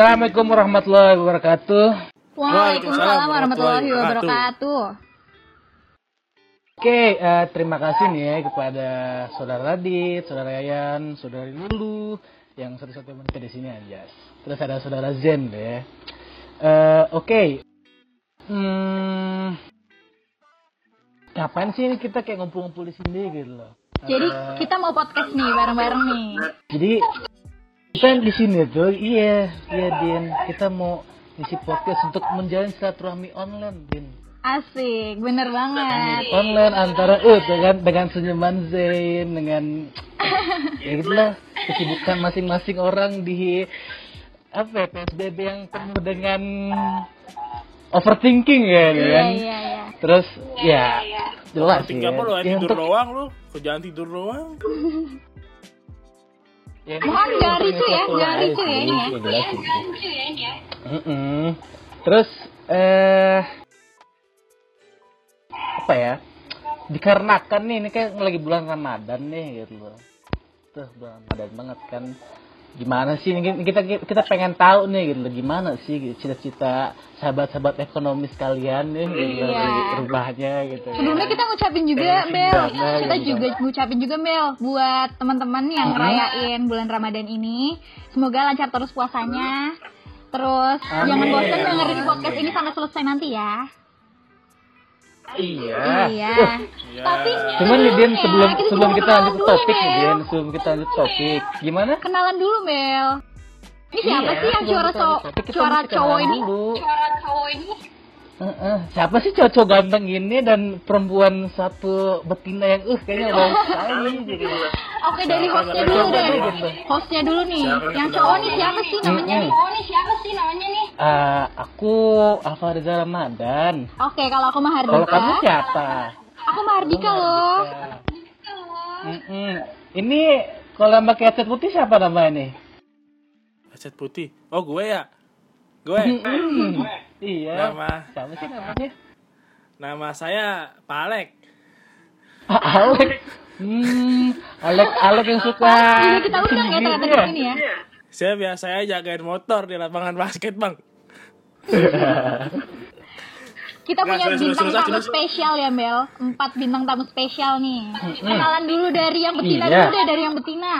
Assalamualaikum warahmatullahi wabarakatuh. Waalaikumsalam warahmatullahi wabarakatuh. Oke, eh, terima kasih nih ya kepada saudara Radit, saudara Yayan, saudara Lulu yang satu-satu wanita di sini aja. Terus ada saudara Zen deh. Eh, Oke, hmm, ngapain sih ini kita kayak ngumpul-ngumpul di sini gitu loh? Jadi Eh, kita mau podcast nih bareng-bareng nih. jadi kita di sini tuh, iya, iya Din, kita mau isi podcast untuk menjalin silaturahmi online, Din. Asik, bener banget. online antara uh dengan dengan senyuman Zain dengan ya gitulah kesibukan masing-masing orang di apa ya, PSBB yang penuh dengan overthinking ya Iya, kan iya, iya. terus ya jelas sih Tinggal ya, apa lu Ya, tidur untuk doang lu? Kerjaan tidur doang. ya, Bukan itu nggak ricu ya, nggak ricu ya sih, ini ya. ya jelas sih. Mm-mm. terus eh apa ya dikarenakan nih ini kan lagi bulan Ramadan nih gitu loh tuh bulan Ramadan banget kan gimana sih ini kita kita pengen tahu nih gitu gimana sih cita-cita sahabat-sahabat ekonomi sekalian nih gitu Iya. rumahnya gitu Sebelumnya kita ngucapin juga Bel, gimana kita gitu. juga ngucapin juga Bel buat teman-teman yang Mhm. ngerayain bulan Ramadan ini. Semoga lancar terus puasanya. Terus Amin. jangan bosan dengerin podcast ini sampai selesai nanti ya. Iya Iya. Iya. Tapi cuman nih Din ya, sebelum kita sebelum kita lanjut ke topik nih, Bel. Din sebelum kita lanjut topik gimana Kenalan dulu Bel. Ini siapa Iya, sih yang suara kita cowok, suara mesti cowok ini? Suara cowok ini? Heeh. Siapa sih cowok ganteng ini dan perempuan satu betina yang uh kayaknya wow sekali. Oke dari hostnya dulu deh. Hostnya dulu nih. Siapa yang cowok nih siapa sih namanya nih? Cowok nih siapa sih namanya nih? Eh, aku Alfa Reza Ramadan. Oke kalau aku mah Kalau kamu siapa? Aku Mardika loh. Mm-mm. Ini kalau yang pakai headset putih siapa namanya nih? Headset putih. Oh, gue ya. Gue. Mm-mm. Iya. Nama Siapa sih namanya? nama saya Pak Alek. Ah, Alek. Hmm, Alek Alek yang suka. Juga kita undang ya ternyata di sini ya. Saya biasanya jagain motor di lapangan basket, Bang. Kita Nggak, punya bintang tamu spesial ya Mel. Empat bintang tamu spesial nih. Kenalan dulu dari yang betina Iya. dulu deh dari yang betina.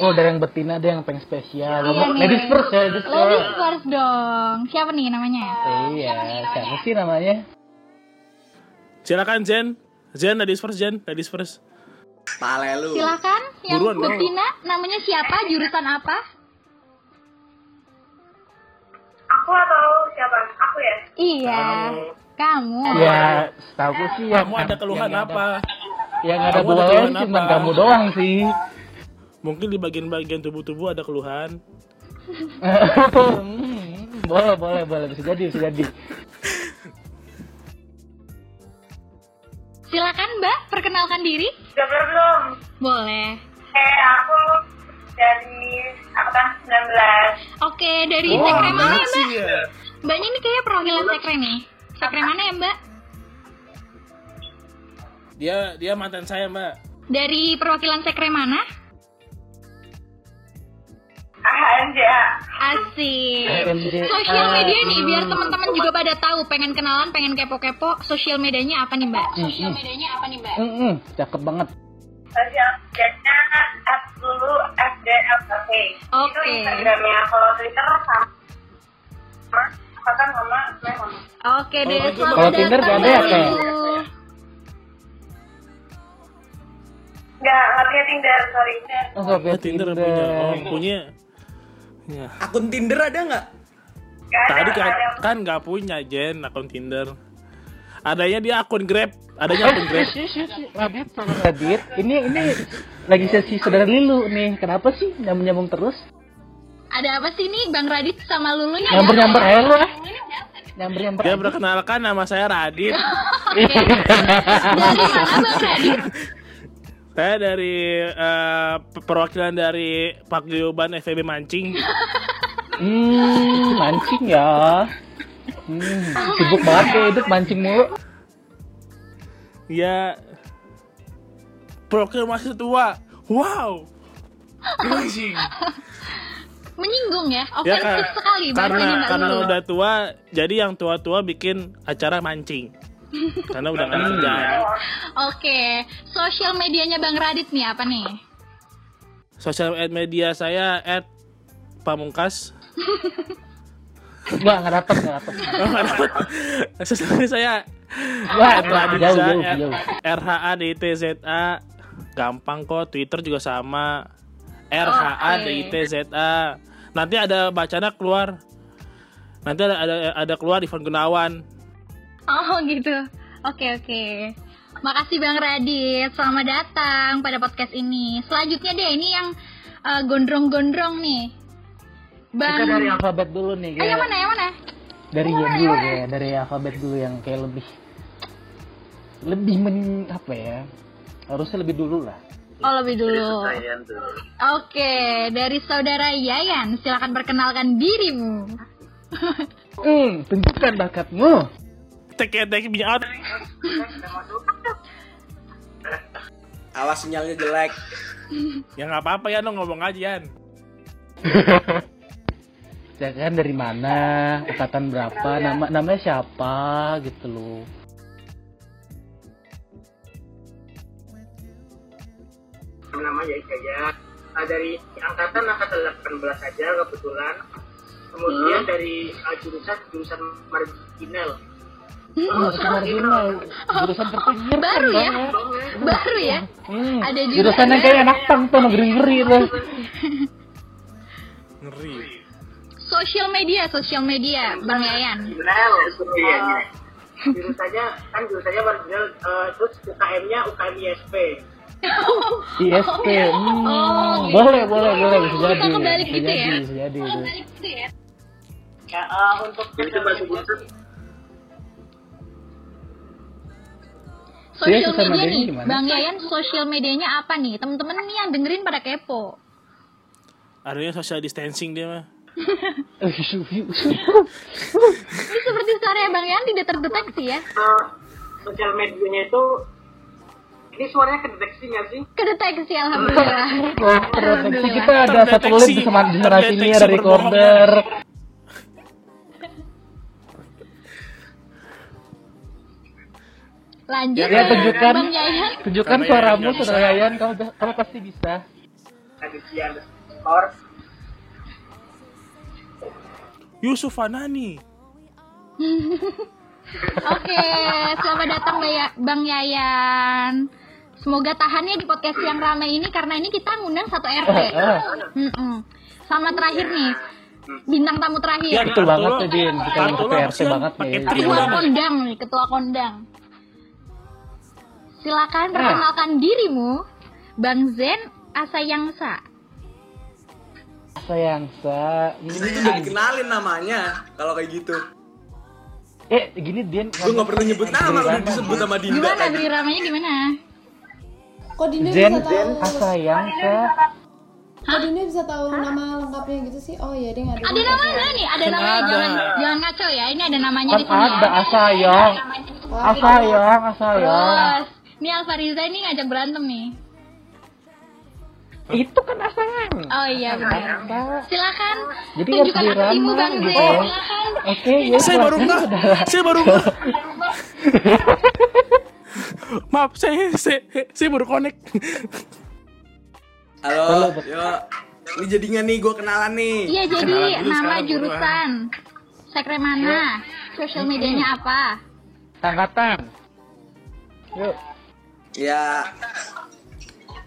Oh, dari yang betina ada yang pengen spesial. Iya nih. Ladies first ya, ladies Ladies first. first dong. Siapa nih namanya? Iya, siapa sih namanya? Silakan Zen. Zen ladies first, Zen ladies first. Pale lu. Silakan yang Buruan, betina namanya siapa? Jurusan apa? Aku atau siapa? Aku ya? Iya. Kamu. Ya, setahu sih yang Kamu ada keluhan yang apa? Yang ada keluhan cuma apa? kamu doang sih. Mungkin di bagian-bagian tubuh-tubuh ada keluhan. Boleh, boleh, boleh. Bisa jadi, bisa jadi. Silakan Mbak, perkenalkan diri. Udah belum? Boleh. Eh, aku dari angkatan 19. Oke, dari sekre mana ya Mbak? ya. Mbaknya ini kayaknya perwakilan sekre nih. Sekre mana ya Mbak? Dia dia mantan saya, Mbak. Dari perwakilan sekre mana? AHMJ. Asik. Sosial media nih, biar teman-teman juga pada tahu. Pengen kenalan, pengen kepo-kepo. Sosial medianya apa nih Mbak? Sosial medianya apa nih Mbak? Hmm, hmm, cakep banget. Sosial medianya at dulu FDLP. Itu Oke. Instagramnya. Kalau Twitter sama. Apa kan mama? Memang. Oke deh, Kalau selamat kalau Tinder nggak ada ya, Teh? Lulu. Nggak, punya Tinder, sorry. Oh, nggak punya Tinder punya. Oh, punya. Ya. Akun Tinder ada nggak? Tadi kan kan nggak punya Jen akun Tinder. Adanya dia akun Grab. Adanya akun Grab. Radit, sama Radit. Ini ini lagi sesi saudara Lilu nih. Kenapa sih nyambung nyambung terus? Ada apa sih nih Bang Radit sama Lulunya? Nyamber nyamber aja lu ah. Nyamber nyamber. Dia perkenalkan nama saya Radit. Oke. Dari mana Bang Radit? Saya dari eh, perwakilan dari Paguyuban FEB Mancing. Hmm, mancing ya. Hmm, sibuk banget ya hidup mancing mulu. Ya Perwakilan masih tua. Wow. Amazing. Menyinggung ya, Ya ofensif kan, sekali karena karena Lulu. udah tua, jadi yang tua-tua bikin acara mancing. karena udah nggak ada kerjaan. Oke, sosial medianya Bang Radit nih apa nih? Sosial media saya at pamungkas. Enggak, enggak dapet, enggak dapet. Oh, nggak dapet. Sosial media saya Wah, Raditza, jauh, jauh, jauh. RHADITZA. Gampang kok, Twitter juga sama. RHADITZA. Nanti ada bacana keluar. Nanti ada ada, ada keluar Ivan Gunawan. Oh gitu. Oke oke. Makasih Bang Radit. Selamat datang pada podcast ini. Selanjutnya deh ini yang eh, gondrong-gondrong nih. Bang. Kita dari alfabet dulu nih, Ah, yang kayak mana yang mana? dari Y dulu kayak dari alfabet dulu yang kayak lebih lebih men apa ya? Harusnya lebih dulu lah. Oh lebih dulu. Oke, dari saudara Yayan, silakan perkenalkan dirimu. Hmm, tunjukkan bakatmu. Tek tek minyak out. Awas sinyalnya jelek. Ya nggak apa-apa ya, no ngomong aja Yan. Ya kan dari mana, angkatan berapa, nama namanya siapa? Gitu loh. nama ya saya Ah, dari angkatan angkatan 18 saja kebetulan. Kemudian dari ah, jurusan jurusan marginal. Oh, marginal, jurusan terpinggir Baru kan, ya? Bang, Baru ya? Hmm, Ada juga jurusan yang kayak anak pang tuh ngeri-ngeri tuh. Ngeri. Sosial media, sosial media, Bang Yayan. marginal iya jurusannya kan jurusannya marginal eh, terus UKM-nya UKM ISP ISP. Hmm, Oh, gitu. boleh, boleh, boleh bisa Bisa jadi. kebalik bisa gitu jadi, ya? Bisa jadi. itu. ya eh, untuk itu bahasa jurusan Sosial Iya, media medianya nih, gimana? Bang Yayan sosial medianya apa nih? Temen-temen nih yang dengerin pada kepo. Adanya social distancing dia mah. Ini seperti suaranya Bang Yayan tidak terdeteksi ya? eh, sosial medianya itu ini suaranya kedeteksi nggak sih? Kedeteksi alhamdulillah. Wah, terdeteksi kita ada sama di sana sini Terdeteksi ada recorder. Lanjut Ya, tunjukkan. Tunjukkan suaramu, nggak saudara. Yayan. Kamu, kamu pasti bisa. Aditya underscore Yusuf Fanani. Oke, selamat datang Bang Yayan. Semoga tahannya di podcast yang ramai ini karena ini kita ngundang satu RT. Mm-mm. Sama terakhir nih, bintang tamu terakhir. Ya, Betul banget tuh, Din. Kita yang PRT pasti banget nih. Ketua kondang nih, ketua kondang. Silakan Ah. perkenalkan dirimu, Bang Zen Asayangsa. Sayang, sa. Saya nggak dikenalin namanya kalau kayak gitu. Eh, gini Din. Gue nggak perlu nyebut nama, udah disebut sama Dinda Gimana beri ramanya gimana? Kok Dinda bisa tahu? Asayang, sa. Kok Dinda bisa tahu nama lengkapnya gitu sih? Oh iya, dia nggak ada. Ada namanya nih, ada Kan namanya. Jangan jangan ngaco ya. Ini ada namanya Kan di sini ada ya. Asayang. Wah, Asayang, Asayang. Terus, ini Alfa Riza ini ngajak berantem nih. Itu kan Asayang. Oh iya benar. Silakan Jadi harus tunjukkan aksimu dirama Bang gitu ya. Silakan. Oke, ya. Saya baru nggak. Saya baru nggak. Maaf, saya, saya, saya baru connect. Halo, Halo. yo. Ini jadinya nih gue kenalan nih. Iya jadi nama jurusan. Sekre mana? Sosial medianya apa? Angkatan. Yuk. Ya,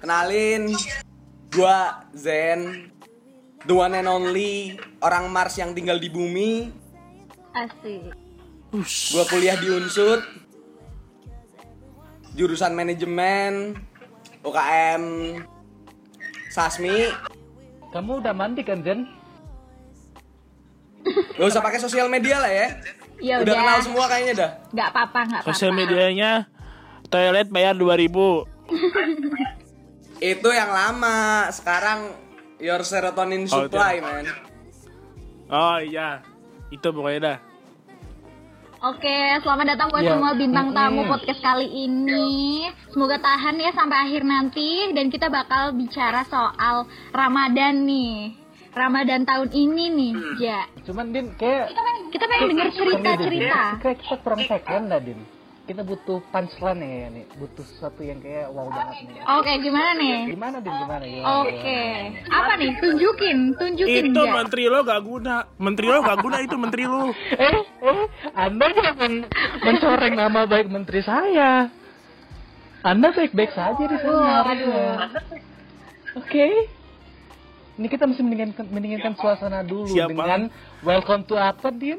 kenalin, gua Zen, the one and only orang Mars yang tinggal di bumi. Asik. Gua kuliah di Unsud, jurusan manajemen, UKM, Sasmi. Kamu udah mandi kan, Zen? Gak usah pakai sosial media lah ya. Ya Udah udah. kenal semua kayaknya dah. Gak apa-apa, gak apa-apa. Sosial medianya toilet bayar 2000. Itu yang lama. Sekarang your serotonin Oh, supply, man. Oh iya, itu pokoknya dah. Oke, selamat datang buat Ya. semua bintang tamu podcast kali ini. Semoga tahan ya sampai akhir nanti dan kita bakal bicara soal Ramadan nih. Ramadan tahun ini nih, Ja. Cuman Din kayak Kita pengen denger cerita-cerita. kayak kita kurang tagline dah Din. Kita butuh punchline ya nih, butuh sesuatu yang kayak wow banget nih. Oke, gimana nih? Gimana Din gimana gimana? Oke. Apa nih? Tunjukin, tunjukin Itu Ja. menteri lo gak guna. Menteri lo gak guna itu menteri lo. Eh, eh, Anda jangan mencoreng nama baik menteri saya. Anda baik-baik saja di sana. harusnya. Oke. Ini kita mesti mendinginkan, mendinginkan suasana dulu Siapa? dengan welcome to apa, Din?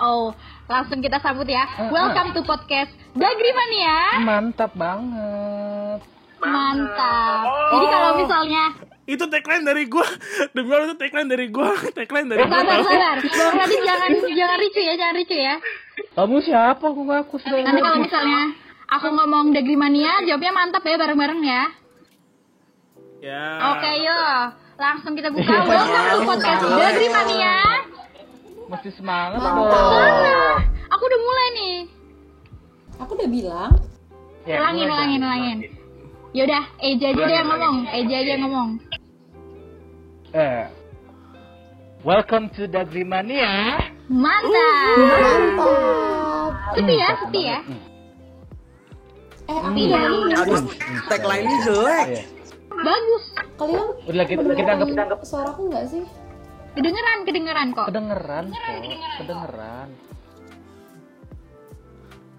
Oh, langsung kita sambut ya. Ah, Welcome to podcast Dagrimania. Mantap banget. Mantap. Jadi kalau misalnya Itu tagline dari gua. Demi Allah itu tagline dari gua. Tagline dari gua. sabar sabar, Bang Radit jangan jangan ricu ya, jangan ricu ya. Kamu siapa? Aku ngaku sudah. Nanti kalau misalnya aku ngomong Dagrimania, jawabnya mantap ya bareng-bareng ya. Ya. Oke yuk, langsung kita buka. Welcome to podcast Dagrimania. Mesti semangat dong. Aku udah mulai nih. Aku udah bilang. Ya, Ulangin, mulai ulangin, ulangin. Yaudah, Eja aja deh yang ngomong. Eja aja yang ngomong. Eh. Welcome to Dagrimania. Mantap. Mantap. Sepi ya, sepi ya. Eh, aku. Aduh, tagline-nya jelek. Iya. Bagus. Kalian Udah kita kita anggap suaraku nggak sih? Kedengeran, kedengeran kok. kedengeran kok, kedengeran.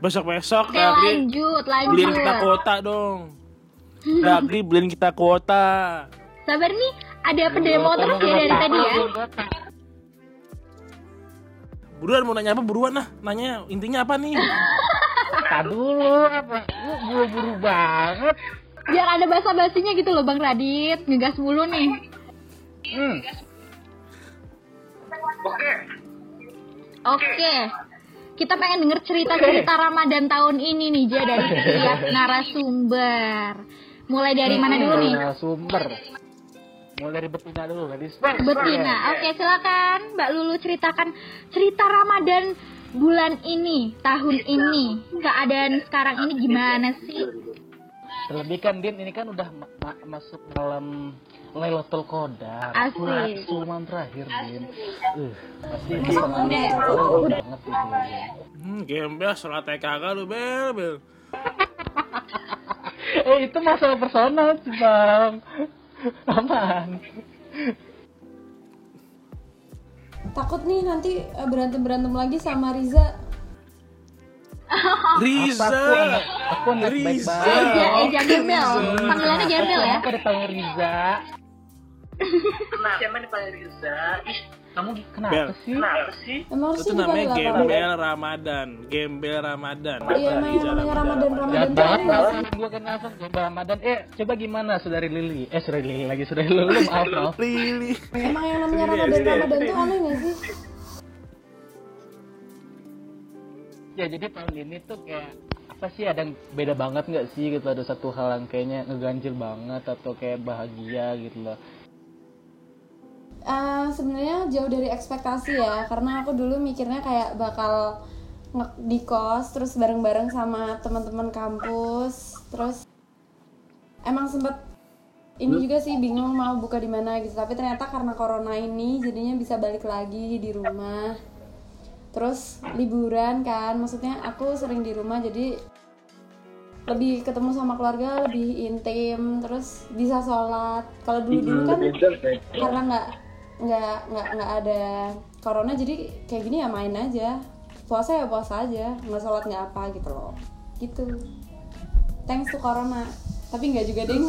Besok-besok Oke, Dagri lanjut, beliin kita lanjut. kuota dong. Dagri beliin kita kuota. Sabar nih, ada pendemo terus ya dari tadi ya. Buruan mau nanya apa buruan lah. Nanya intinya apa nih? Tak dulu apa? Lu buru-buru banget. Biar ada basa-basinya gitu loh Bang Radit, ngegas mulu nih. Hmm. Oke. Kita pengen denger cerita-cerita Ramadan tahun ini nih, Ja, dari setiap narasumber. Mulai dari mana dulu nih? Nah, sumber. Mulai dari betina dulu, gadis. Betina. Oke, silakan Mbak Lulu ceritakan cerita Ramadan bulan ini, tahun ini. Keadaan sekarang ini gimana sih? Terlebih kan Din ini kan udah ma- ma- masuk dalam Lailatul Qadar. Bulan Sulman terakhir Din. Uh, pasti sangat banget itu. Hmm, gembel sholat kagak lu bel bel. eh itu masalah personal sih bang. Aman. Takut nih nanti eh, berantem-berantem lagi sama Riza. Riza. Apa, aku anak, aku anak Riza. baik-baik. Eja, Eja Gembel. Panggilannya Gembel ya. Kenapa dipanggil Riza? Siapa dipanggil Riza? Kamu Bel. kenapa sih? kenapa sih? Emang Itu namanya gembel Ramadan. Gembel Ramadan. Iya, namanya Ramadan Ramadan tuh banget aneh nggak sih? lah. Gue kenapa Gembel Ramadan? Eh, coba gimana saudari Lili? Eh, saudari Lili lagi, saudari Lulu. Maaf, maaf. Lili. Emang yang namanya Ramadan Ramadan tuh aneh nggak sih? Ya, jadi tahun ini tuh kayak apa sih ada beda banget nggak sih? Gitu ada satu hal yang kayaknya ngeganjil banget atau kayak bahagia gitu loh. Eh, sebenarnya jauh dari ekspektasi ya karena aku dulu mikirnya kayak bakal di kos terus bareng-bareng sama teman-teman kampus terus emang sempet ini juga sih bingung mau buka di mana gitu. Tapi ternyata karena corona ini jadinya bisa balik lagi di rumah terus liburan kan maksudnya aku sering di rumah jadi lebih ketemu sama keluarga lebih intim terus bisa sholat. Kalau dulu dulu kan karena nggak nggak nggak nggak ada corona jadi kayak gini ya main aja. Puasa ya puasa aja nggak sholat nggak apa gitu loh. Gitu. Thanks to corona. Tapi nggak juga ding.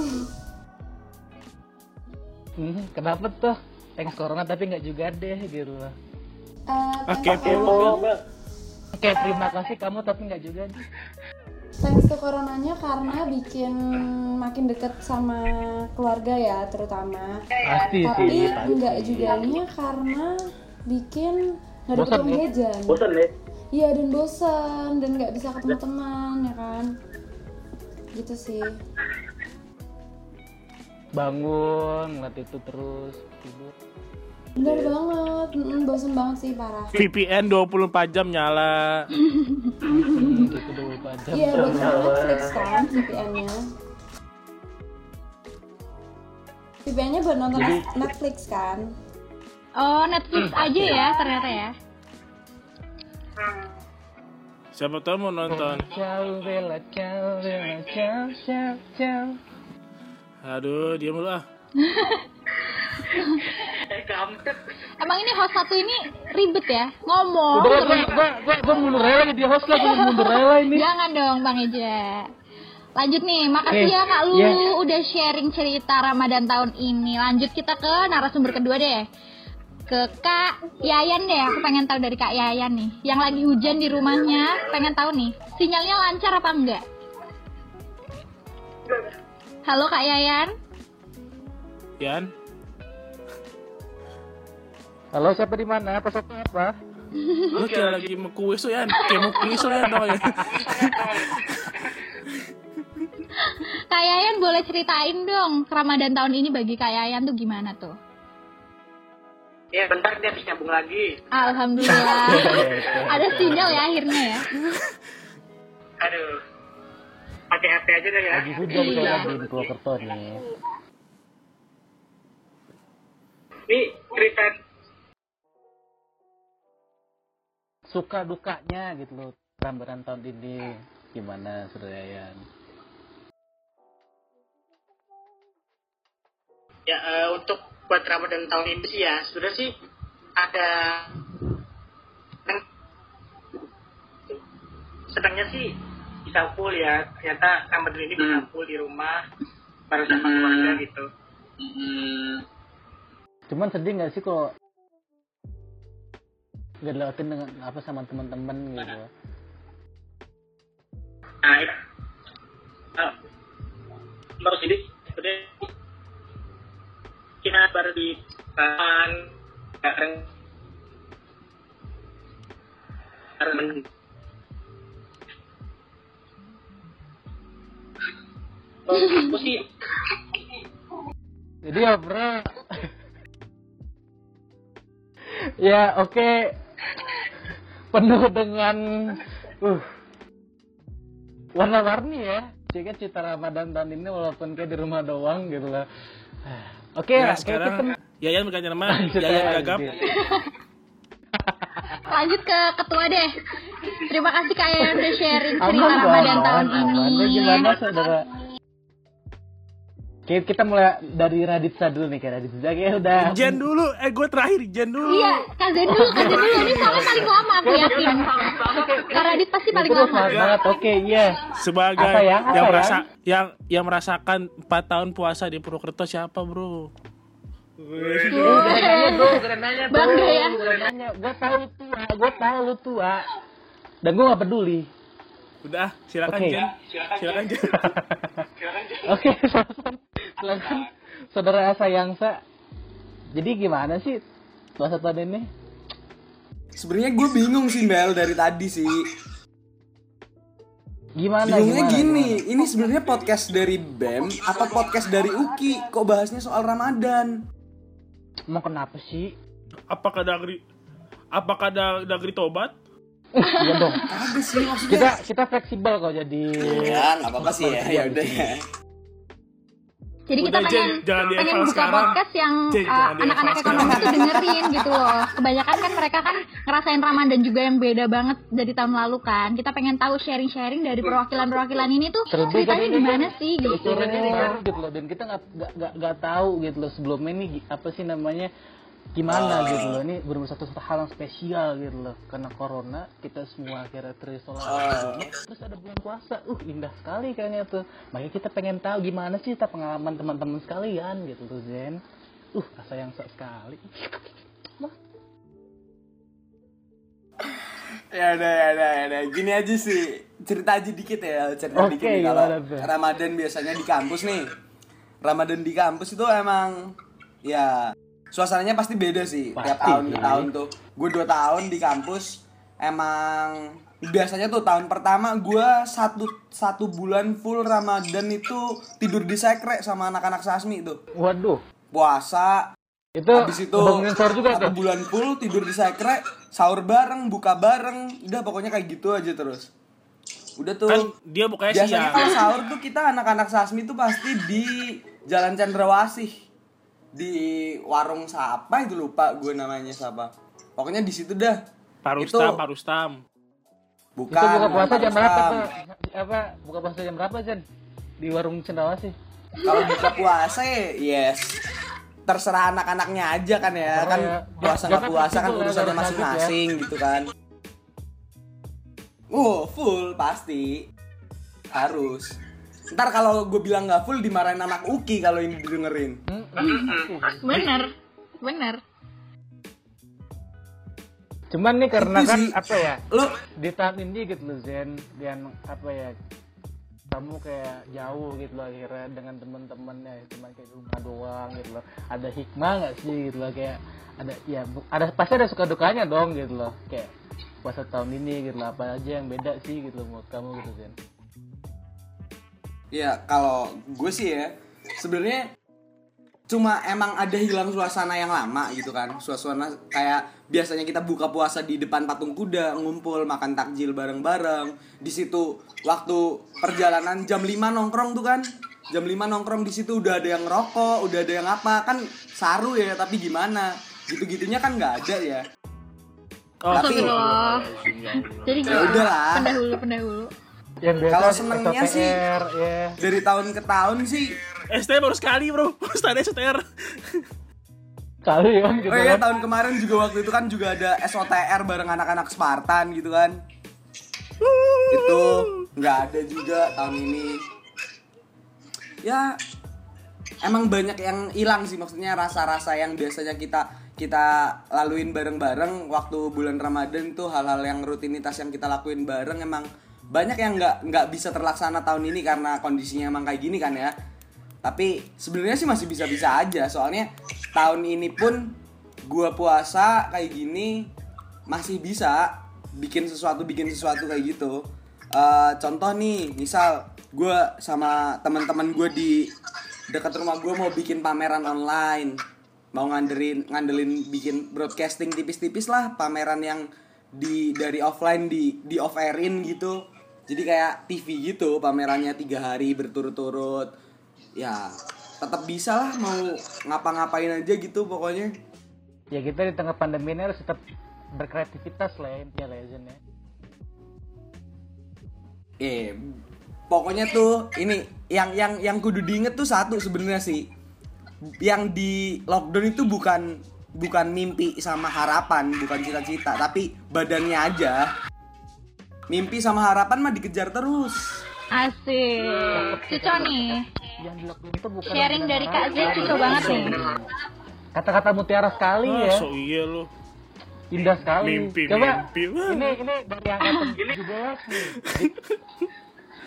Hmm, kenapa tuh? Thanks corona tapi nggak juga deh gitu. loh Eh, Oke, to, oke terima kasih kamu tapi nggak juga. Nih thanks to coronanya karena bikin makin deket sama keluarga ya terutama. Pasti tapi sih pasti. nggak juganya karena bikin nggak Bosan dapet uang ya? jajan. Bosan ya? iya dan bosan dan nggak bisa ketemu teman ya kan? Gitu sih. Bangun ngeliat itu terus tidur bener banget Mm-mm, bosan banget sih parah VPN 24 jam nyala. hmm, iya buat Netflix kan VPN-nya VPN-nya buat nonton Jadi- Netflix kan. Oh, Netflix aja ya ternyata ya. Siapa tahu mau nonton. Aduh, diam lu ah. Kampret. Emang ini host satu ini ribet ya ngomong. Udah, terus. gua, gua, gua, gua mundur rela jadi host lah, gua mundur rela ini. Jangan dong Bang Eja. Lanjut nih, makasih ya Kak Lu iya. udah sharing cerita Ramadan tahun ini. Lanjut kita ke narasumber kedua deh. Ke Kak Yayan deh, aku pengen tahu dari Kak Yayan nih. Yang lagi hujan di rumahnya, pengen tahu nih, sinyalnya lancar apa enggak? Halo Kak Yayan. Yan. Halo, siapa di mana? Pesan apa? Lu kayak lagi kuis tuh Yan. Kayak kuis tuh Yan tau ya. Kak Yayan boleh ceritain dong Ramadan tahun ini bagi Kak Yayan tuh gimana tuh? Ya bentar dia habis nyambung lagi. Alhamdulillah. Ada sinyal ya akhirnya ya. Aduh. Pakai HP aja deh ya. Lagi hujan soalnya di Purwokerto nih. Ini cerita Suka dukanya gitu loh. Ramadan tahun ini gimana Saudara Yayan? ya eh, untuk buat Ramadan tahun ini sih ya sudah sih ada senangnya sih bisa full ya. Ternyata Ramadan ini bisa full di rumah bareng sama keluarga gitu. Cuman sedih nggak sih kok gak dilewatin dengan apa sama teman-teman gitu. nah itu. Baru sini. Sudah kita baru di kan bareng bareng aku sih. Jadi ya bro. ya oke. Penuh dengan uh warna-warni ya. Jika cita Ramadan tahun ini walaupun kayak di rumah doang gitu lah. Oke, Ya, oke, sekarang kita Yayan berganti nama Yayan aja, Gagap. lanjut. Ke ketua deh. Terima kasih Kak Yayan udah sharing cerita Ramadan tahun ini. Lu gimana saudara? Oke, kita mulai dari Raditsa dulu nih, kayak Raditsa kayak udah. Jen dulu, eh gue terakhir Jen dulu. Iya, Kak Zen dulu, Kak Zen dulu. Ini soalnya paling lama aku yakin. Kak Radit pasti paling lama. banget. Oke, iya. Sebagai Apa ya? Apa yang ya? merasa yang yang merasakan 4 tahun puasa di Purwokerto siapa, Bro? Bangga ya. gue tahu lu tua, gue tahu lu tua. Dan gue gak peduli. Udah, silakan Oke. Jen. Silakan Jen. Oke, silakan. silakan. Saudara sayang sa. Jadi gimana sih puasa tahun ini? Sebenarnya gue bingung sih Mel dari tadi sih. Gimana? Bingungnya gimana, gini, gimana? ini sebenarnya podcast dari BEM atau podcast dari UKI? Kok bahasnya soal Ramadan? Mau kenapa sih? Apakah Dagri Apakah da- Dagri tobat? Iya dong. Kagak sih maksudnya. Kita kita fleksibel kok jadi. Ya, nggak apa-apa sih ya. Ya udah. Jadi kita Udah, pengen Jen, jangan pengen buka sekarang. podcast yang uh, anak-anak ekonomi tuh dengerin gitu loh. Kebanyakan kan mereka kan ngerasain Ramadan juga yang beda banget dari tahun lalu kan. Kita pengen tahu sharing-sharing dari perwakilan-perwakilan ini tuh Terlebih ceritanya kan gimana sih gitu. Ini baru gitu loh dan kita nggak nggak nggak- tahu gitu loh sebelumnya ini apa sih namanya gimana gitu loh ini benar satu satu hal yang spesial gitu loh karena corona kita semua akhirnya terisolasi rumah, terus ada bulan puasa uh indah sekali kayaknya tuh makanya kita pengen tahu gimana sih kita pengalaman teman-teman sekalian gitu loh Zen uh rasa yang sekali Ya udah, ya udah, ya udah. Gini aja sih. Cerita aja dikit ya, cerita Oke, dikit nih kalau? Ramadan biasanya di kampus nih. Ramadan di kampus itu emang ya suasananya pasti beda sih tiap Pasti tahun sih. ke tahun tuh. Gue dua tahun di kampus emang biasanya tuh tahun pertama gue satu satu bulan full Ramadan itu tidur di sekre sama anak-anak sasmi tuh waduh puasa itu Habis itu juga satu tuh bulan full tidur di sekre, sahur bareng, buka bareng, udah pokoknya kayak gitu aja terus. Udah tuh. Kan dia bukanya biasanya siang. kalau sahur tuh kita anak-anak Sasmi tuh pasti di Jalan Cendrawasih. Di warung siapa itu lupa gue namanya siapa pokoknya di situ dah. Parustam, Itu- Parustam. bukan itu buka puasa bukan jam berapa apa buka puasa jam berapa Jen? Di warung cendrawasih kalau buka puasa ya yes. Terserah anak-anaknya aja kan ya. Oh, kan ya. puasa Ya, nggak kan puasa kan urusannya ya. masing-masing gitu kan. Oh full pasti. Harus ntar kalau gue bilang nggak full dimarahin anak Uki kalau ini didengerin. Bener, bener. cuman nih karena Itu kan sih. apa ya? Lo di tahun ini gitu loh Zen. Dan apa ya? Kamu kayak jauh gitu loh akhirnya dengan teman-temannya cuma kayak rumah doang gitu loh. Ada hikmah nggak sih gitu loh? Kayak ada ya ada pasti ada suka dukanya dong gitu loh. Kayak puasa tahun ini gitu loh apa aja yang beda sih gitu loh menurut kamu gitu Zen Ya kalau gue sih ya sebenarnya cuma emang ada hilang suasana yang lama gitu kan suasana kayak biasanya kita buka puasa di depan patung kuda ngumpul makan takjil bareng-bareng di situ waktu perjalanan jam 5 nongkrong tuh kan jam 5 nongkrong di situ udah ada yang rokok udah ada yang apa kan saru ya tapi gimana gitu-gitunya kan nggak ada ya Oh, Tapi- Astagfirullah. Jadi ya gitu. udah lah Pendahulu, pendahulu. Yang biasa Kalau senengnya sih- ya dari tahun ke tahun sih STR baru sekali bro. Ustaz STR. kali kan gitu Oh iya kan tahun kemarin juga waktu itu kan juga ada SOTR bareng anak-anak Spartan gitu kan. Itu nggak ada juga tahun ini. Ya emang banyak yang hilang sih maksudnya rasa-rasa yang biasanya kita kita laluin bareng-bareng waktu bulan Ramadan tuh hal-hal yang rutinitas yang kita lakuin bareng emang banyak yang nggak nggak bisa terlaksana tahun ini karena kondisinya emang kayak gini kan ya. Tapi sebenarnya sih masih bisa-bisa aja. Soalnya tahun ini pun gua puasa kayak gini masih bisa bikin sesuatu bikin sesuatu kayak gitu. Eh, contoh nih misal gua sama teman-teman gue di dekat rumah gue mau bikin pameran online. Mau ngandelin ngandelin bikin broadcasting tipis-tipis lah pameran yang di dari offline di di off airin gitu jadi kayak TV gitu pamerannya tiga hari berturut-turut. Ya tetap bisa lah mau ngapa-ngapain aja gitu pokoknya. Ya kita di tengah pandemi ini harus tetap berkreativitas lah ya intinya lah ya. Ya eh pokoknya tuh ini yang yang yang kudu diinget tuh satu sebenarnya sih. Yang di lockdown itu bukan bukan mimpi sama harapan bukan cita-cita tapi badannya aja mimpi sama harapan mah dikejar terus Asik. Cuco nih. yang di lockdown itu bukan Sharing dari Kak Z cuco banget nih. kata-kata mutiara sekali Ah, ya so iya lu. indah sekali Mimpi, coba mimpi. Ini ini dari yang angkatan 17 nih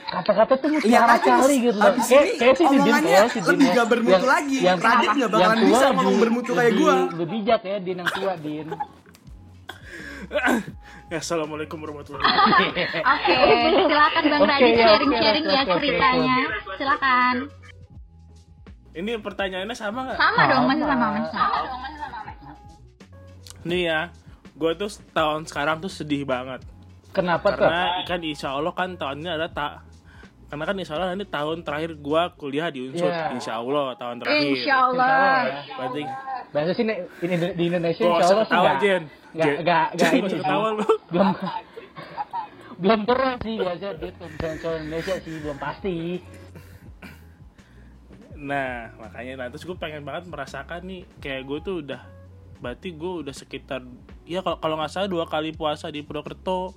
kata-kata tuh mutiara kan sekali gitu loh kayak ini kayak si Didin omongannya ya si Din lebih ya. gak bermutu lagi. Radit nggak bakalan yang bisa ngomong bermutu kayak gua. lebih bijak ya Din yang tua Din Ya, Assalamualaikum warahmatullahi wabarakatuh. Oke, silakan Bang Oke, Radit ya, sharing-sharing ya oke, oke, ceritanya. Silakan. Ini pertanyaannya sama nggak? Sama dong, masih sama, masih sama. Nih ya, gue tuh tahun sekarang tuh sedih banget. kenapa tuh Karena kan insya Allah kan tahun ini ada tak karena kan insya Allah nanti tahun terakhir gue kuliah di Unsur Iya. insya Allah tahun terakhir. Insya Allah. berarti Bahasa sih ini di Indonesia Gak insya Allah sih ketawa Jen. ini gak sih. ketawa lu. Belum belum pernah sih biasa dia misalnya Indonesia sih belum pasti. Nah makanya nah terus gue pengen banget merasakan nih Kayak gue tuh udah Berarti gue udah sekitar Ya kalau kalau nggak salah dua kali puasa di Purwokerto.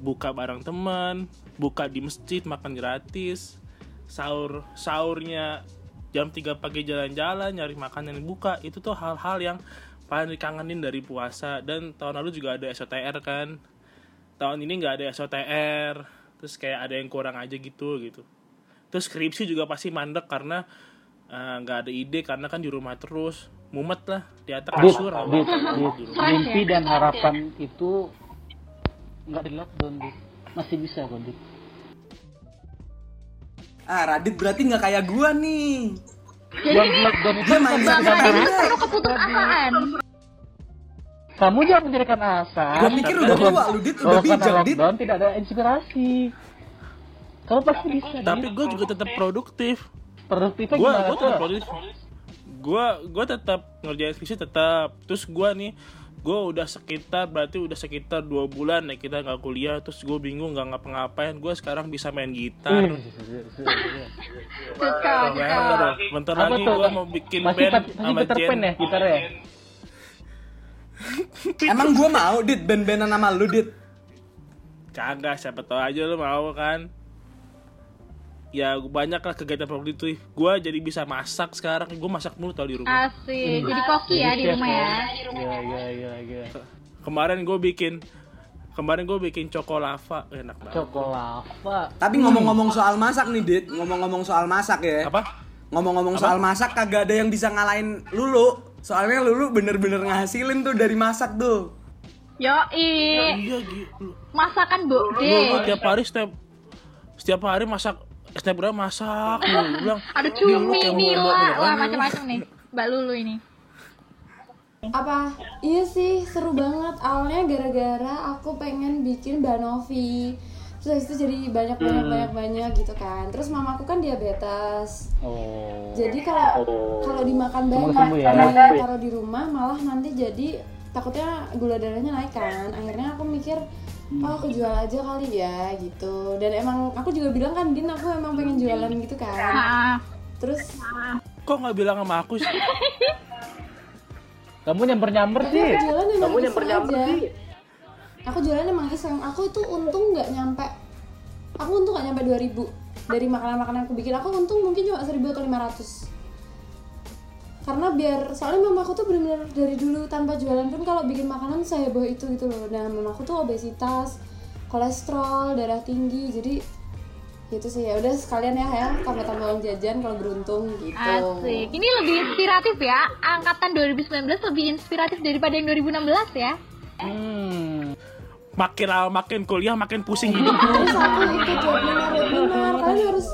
Buka bareng teman Buka di masjid makan gratis Sahur Sahurnya jam 3 pagi jalan-jalan Nyari makanan yang buka. Itu tuh hal-hal yang paling dikangenin dari puasa. Dan tahun lalu juga ada SOTR kan. Tahun ini nggak ada SOTR Terus kayak ada yang kurang aja gitu gitu. Terus skripsi juga pasti mandek karena eh, nggak ada ide karena kan di rumah terus. Mumet lah di atas kasur mimpi dan harapan itu nggak di lockdown masih bisa kok dit ah Radit berarti nggak kayak gua nih. Yang di lockdown itu Dia main penuh keputusasaan. kamu jangan menjadikan asa Gua mikir udah tua lu Dit. Udah bijak Dit. tidak ada inspirasi. Kamu pasti bisa tapi gue juga tetap produktif. Produktifnya gue gimana gue tuh? tetap produktif. Gua gua tetap ngerjain skripsi tetap. Terus gua nih gua udah sekitar berarti udah sekitar dua bulan ya kita nggak kuliah terus gue bingung nggak ngapa-ngapain. Gue sekarang bisa main gitar. Cocok, Bentar, cocok. bentar lagi gue mau bikin Masih band sama Jen. ya gitarnya? Emang gue mau dit band-bandan sama lu dit. kagak siapa tahu aja lu mau kan ya banyak lah kegiatan itu gue jadi bisa masak sekarang gue masak mulu tau di rumah Asik. Jadi koki ya di rumah ya. Iya iya iya iya. kemarin gue bikin kemarin gue bikin cokolava enak banget Cokolava. Tapi ngomong-ngomong soal masak nih dit, ngomong-ngomong soal masak ya. apa Ngomong-ngomong soal masak kagak ada yang bisa ngalahin Lulu. Soalnya Lulu bener-bener ngasilin tuh dari masak tuh. Yoi. iya gitu Masakan Bu De. tiap hari setiap setiap hari masak snapgram masak lu bilang Ada "Ih, lu cumi, nila, wah lu." macam-macam nih. Mbak Lulu ini. apa iya sih seru banget awalnya gara-gara aku pengen bikin banovi terus itu jadi banyak banyak banyak banyak gitu kan terus mamaku kan diabetes Oh. jadi kalau kalau dimakan banyak ya. kalau taruh di rumah malah nanti jadi takutnya gula darahnya naik kan akhirnya aku mikir oh aku jual aja kali ya gitu. Dan emang aku juga bilang kan din aku emang pengen jualan gitu kan. Terus kok nggak bilang sama aku sih? Kamu nyamper-nyamper tapi sih. aku jualan emang iseng aja. Aku jualan emang iseng aku itu untung nggak nyampe. Aku untung nggak nyampe 2000 dari makanan-makanan aku bikin aku untung mungkin cuma 1000 atau 500 karena biar soalnya mamaku tuh bener-bener dari dulu tanpa jualan pun kalau bikin makanan saya bawa itu gitu loh nah mamaku tuh obesitas kolesterol darah tinggi jadi itu sih ya udah sekalian ya ya tambah-tambah uang jajan kalau beruntung gitu asik. Ini lebih inspiratif ya. Angkatan 2019 lebih inspiratif daripada yang 2016 ya. Hmm. makin lama makin kuliah makin pusing hidup terus aku ikut webinar webinar kalian harus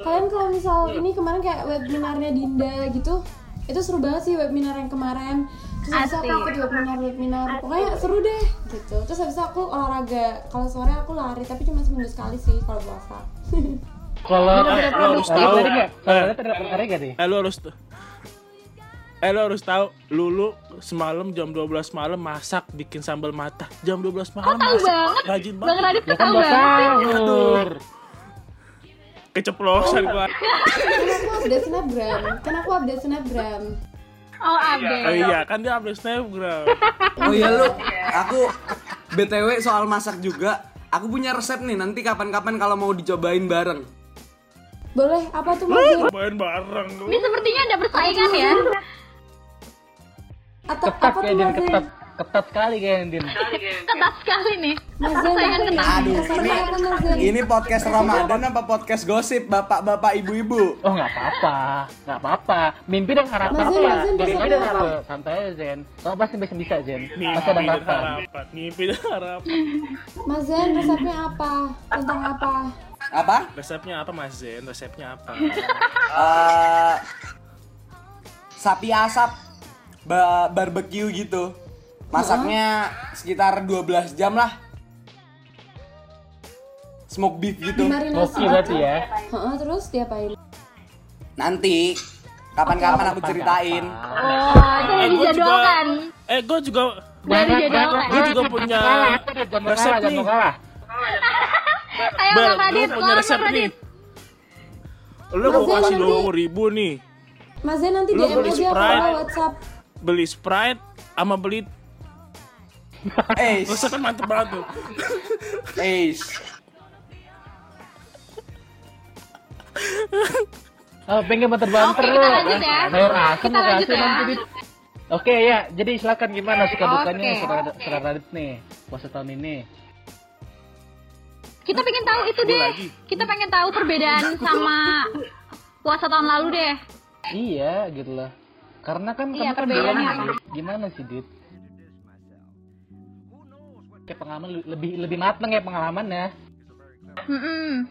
kalian kalau misal ini kemarin kayak webinarnya Dinda gitu itu seru banget sih webinar yang kemarin. Terus habis aku ikut webinar webinar. Pokoknya seru deh gitu. Terus habis itu aku olahraga. Kalau sore aku lari tapi cuma seminggu sekali sih kalau puasa. Kalau Eh, lu harus tahu. Eh. eh lu harus eh lu harus tahu lulu semalam jam 12 malam masak bikin sambal mata jam 12 malam Tahu masak. banget. rajin Bang banget. Radit Ya tuh kan tahu banget. sahur. Keceplosan gua. Kan aku update snapgram. Kan aku update snapgram. Oh, update. oh iya. Kan dia update snapgram. Oh iya lu, aku BTW soal masak juga, aku punya resep nih. Nanti kapan-kapan kalau mau dicobain bareng. boleh. Apa tuh mas? Main bareng lu. Ini sepertinya ada persaingan ya. atau Ketat apa tuh mas? Ketat. Sekali kayaknya Din. Ketat sekali nih. mas Persaingan ketat. nih? Aduh, ini-? Ini podcast Ramadan apa podcast gosip bapak-bapak ibu-ibu? Oh nggak apa-apa, nggak apa-apa. Mimpi dan harapan apa? Mimpi dan apa? harapan. Santai aja Zen. Kamu pasti bisa bisa Zen. mimpi Masih ada dan harapan. harapan mimpi dan harapan mas Zen resepnya apa tentang apa Apa? resepnya apa mas Zen resepnya apa Eh, sapi asap ba barbecue gitu. Masaknya sekitar 12 jam lah. Smoke beef gitu. dimarinasi Oke berarti ya. Heeh, terus diapain Nanti kapan-kapan aku ceritain. Oh, itu udah Eh, dijadwalkan. eh gue juga Udah dijadwalkan. gue juga punya resep nih. Ayo Bel, Bang gue Radit, punya resep nih Lu mau kasih nanti- dua ribu nih Mas Zen nanti DM aja kalau WhatsApp Beli Sprite sama beli Eh, Resepnya mantep banget tuh eh. Oh, pengen banter-banter kita lanjut ya. Sayur asem Kita lanjut kasih ya. nanti. Oke ya, jadi silakan gimana suka dukanya Saudara Radit nih puasa tahun ini. Kita pengen tahu itu deh. Kita pengen tahu perbedaan sama puasa tahun lalu deh. Iya, gitu loh. Karena kan Iya, kamu kan perbedaannya gimana sih, Dit? Kayak pengalaman lebih lebih mateng ya pengalamannya. Mm-mm.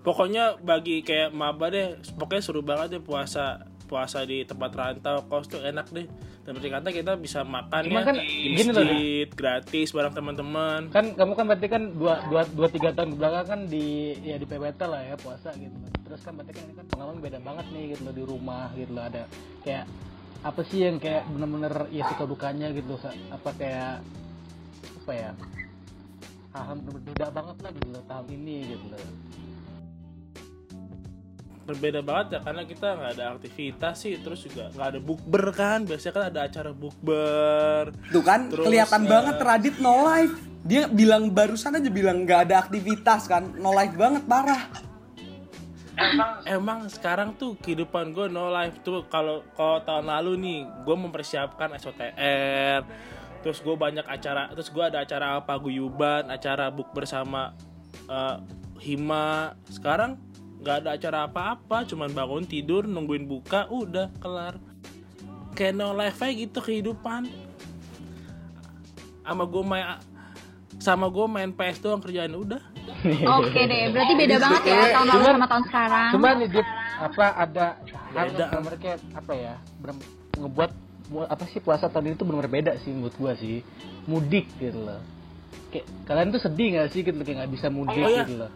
Pokoknya bagi kayak maba deh Pokoknya seru banget deh puasa puasa di tempat rantau kos tuh enak deh dan berarti kata kita bisa makan Cuma ya kan di gini loh, masjid gratis bareng teman-teman kan kamu kan berarti kan dua dua dua tiga tahun belakang kan di ya di PBT lah ya puasa gitu loh. terus kan berarti kan ini kan pengalaman beda banget nih gitu loh di rumah gitu loh ada kayak apa sih yang kayak bener-bener ya suka dukanya gitu loh. Apa kayak apa ya hal berbeda banget lah gitu loh tahun ini gitu loh berbeda banget ya karena kita nggak ada aktivitas sih terus juga nggak ada bukber kan biasanya kan ada acara bukber Tuh kan Terus, kelihatan eh, banget Radit no life. Dia bilang barusan aja bilang nggak ada aktivitas kan. No life banget parah. emang sekarang tuh kehidupan gue no life tuh kalau kalau tahun lalu nih gue mempersiapkan SOTR terus gue banyak acara terus gue ada acara apa guyuban acara book bersama eh, hima. Sekarang nggak ada acara apa-apa cuman bangun tidur nungguin buka udah kelar. Kayak no life aja gitu kehidupan. Sama gue main sama gue main PS doang kerjaan udah. Oke deh, berarti beda banget ya tahun lalu sama tahun sekarang. Cuman nih apa ada yang mereka apa ya ngebuat apa sih puasa tahun ini tuh benar beda sih menurut gua sih mudik gitu loh kayak kalian tuh sedih gak sih gitu kayak nggak bisa mudik Oh, iya. gitu loh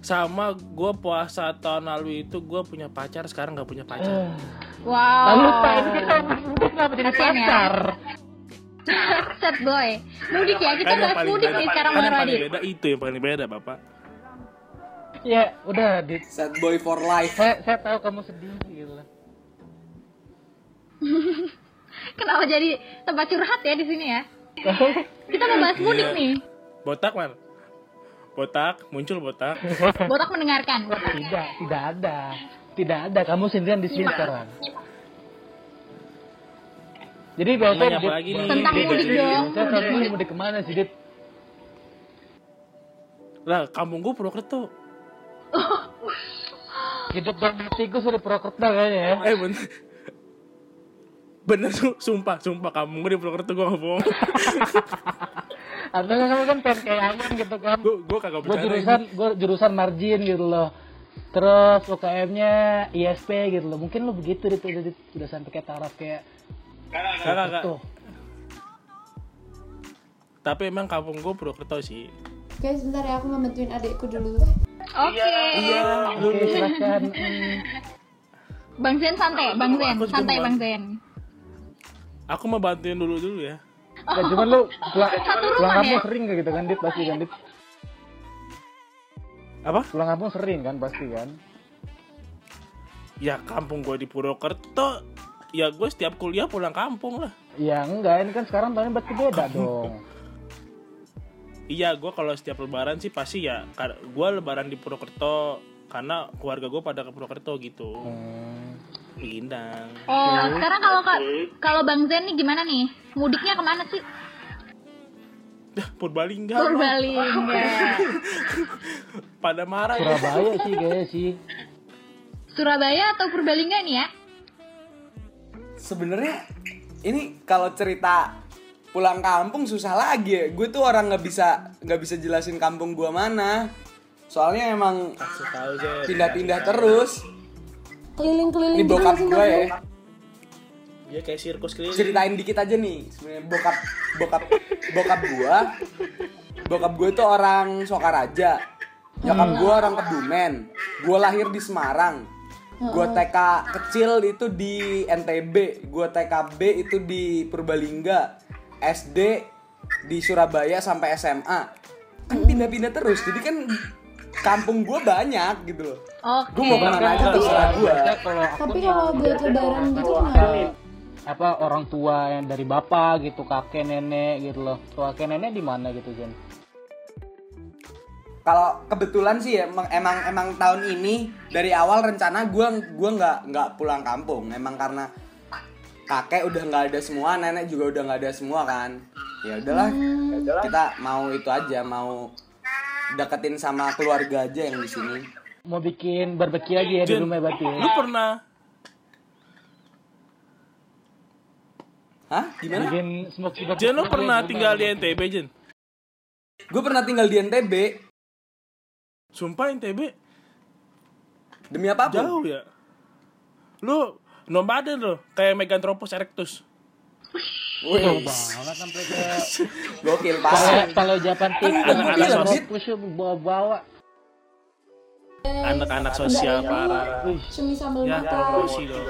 sama gue puasa tahun lalu itu gue punya pacar sekarang nggak punya pacar Wow. lalu pak ini kita mudik kenapa jadi Kasian ya. pacar Set boy. Mudik ya, kita bahas paling mudik nih sekarang Bang Radit. beda itu yang paling beda bapak ya udah Dit Sad boy for life. saya saya tahu kamu sedih loh Kenapa jadi tempat curhat ya di sini ya? Kita mau bahas mudik Iya. nih. botak man botak muncul botak. Botak mendengarkan. tidak tidak ada. Tidak ada. Kamu sendirian di sini sekarang. Jadi Nanya apa lagi nih? Tentang mudik dong. saya tahun ini mudik ke mana sih Dit? Lah kampung gue Purwokerto. Hidup dan matiku sudah Purwokerto kayaknya ya. Eh bener bener su- sumpah sumpah kampung gue di Purwokerto gue nggak bohong atau kamu kan pengen kayak aman gitu kan gue gue kagak gue jurusan gue jurusan margin gitu loh terus UKM-nya ISP gitu loh mungkin lo begitu Dit, udah, udah sampai kayak taraf kayak Kagak, kagak. tuh tapi emang kampung gue Purwokerto sih Guys, sebentar ya aku mau bantuin adikku dulu. Oke. iya oke silakan. Bang Zen santai, Bang Zen, santai Bang Zen. Aku mau bantuin dulu dulu ya. Ya, cuman lu pulang, pulang kampung ya? sering gak gitu kan Dit pasti kan Dit? Apa? Pulang kampung sering kan pasti kan? Ya kampung gue di Purwokerto. Ya gue setiap kuliah pulang kampung lah. Ya enggak ini kan sekarang tahunnya berarti beda dong. Iya, gue kalau setiap lebaran sih pasti ya, gue lebaran di Purwokerto karena keluarga gue pada ke Purwokerto gitu. Hmm. Lindang. Oh, sekarang kalau kalau Bang Zen nih gimana nih? Mudiknya ke mana sih? Dah, Purbalingga. Purbalingga. Pada marah. ya. Surabaya sih kayaknya sih Surabaya atau Purbalingga nih ya? Sebenarnya ini kalau cerita pulang kampung susah lagi ya. Gue tuh orang nggak bisa nggak bisa jelasin kampung gua mana. Soalnya emang pindah-pindah terus. Keliling-keliling Ini gitu bokap sih, gue ya. Dia kayak sirkus keliling. Ceritain dikit aja nih. Sebenarnya bokap bokap bokap gua bokap gue tuh orang Sokaraja. Nyokap gua orang Kebumen. Gua lahir di Semarang. Gua TK kecil itu di NTB, gua TKB itu di Purbalingga, SD di Surabaya sampai SMA. Kan pindah-pindah terus. Jadi kan kampung gua banyak gitu loh. Oke. Gue mau ke mana aja terserah aku Tapi kalau buat lebaran gitu kenapa? apa orang tua yang dari bapak gitu kakek nenek gitu loh kakek nenek di mana gitu Jen Kalau kebetulan sih ya, emang emang, emang tahun ini dari awal rencana gua gua nggak nggak pulang kampung. Emang karena kakek udah nggak ada semua, nenek juga udah nggak ada semua kan. Ya udahlah, kita mau itu aja, mau deketin sama keluarga aja yang di sini. mau bikin barbecue lagi ya di Jen, rumah berarti ya Lu pernah Hah? Gimana? bikin Jen lu pernah di tinggal di. NTB Jen? Gue pernah tinggal di NTB. Sumpah NTB Demi apa jauh ya. lu nomaden lo kayak Meganthropus erectus Wih, banget sampai ke gokil kalau parah. kalau Japan tik anak-anak anak sosial. bawa-bawa anak-anak sosial parah Cumi sambal ya mata. promosi dong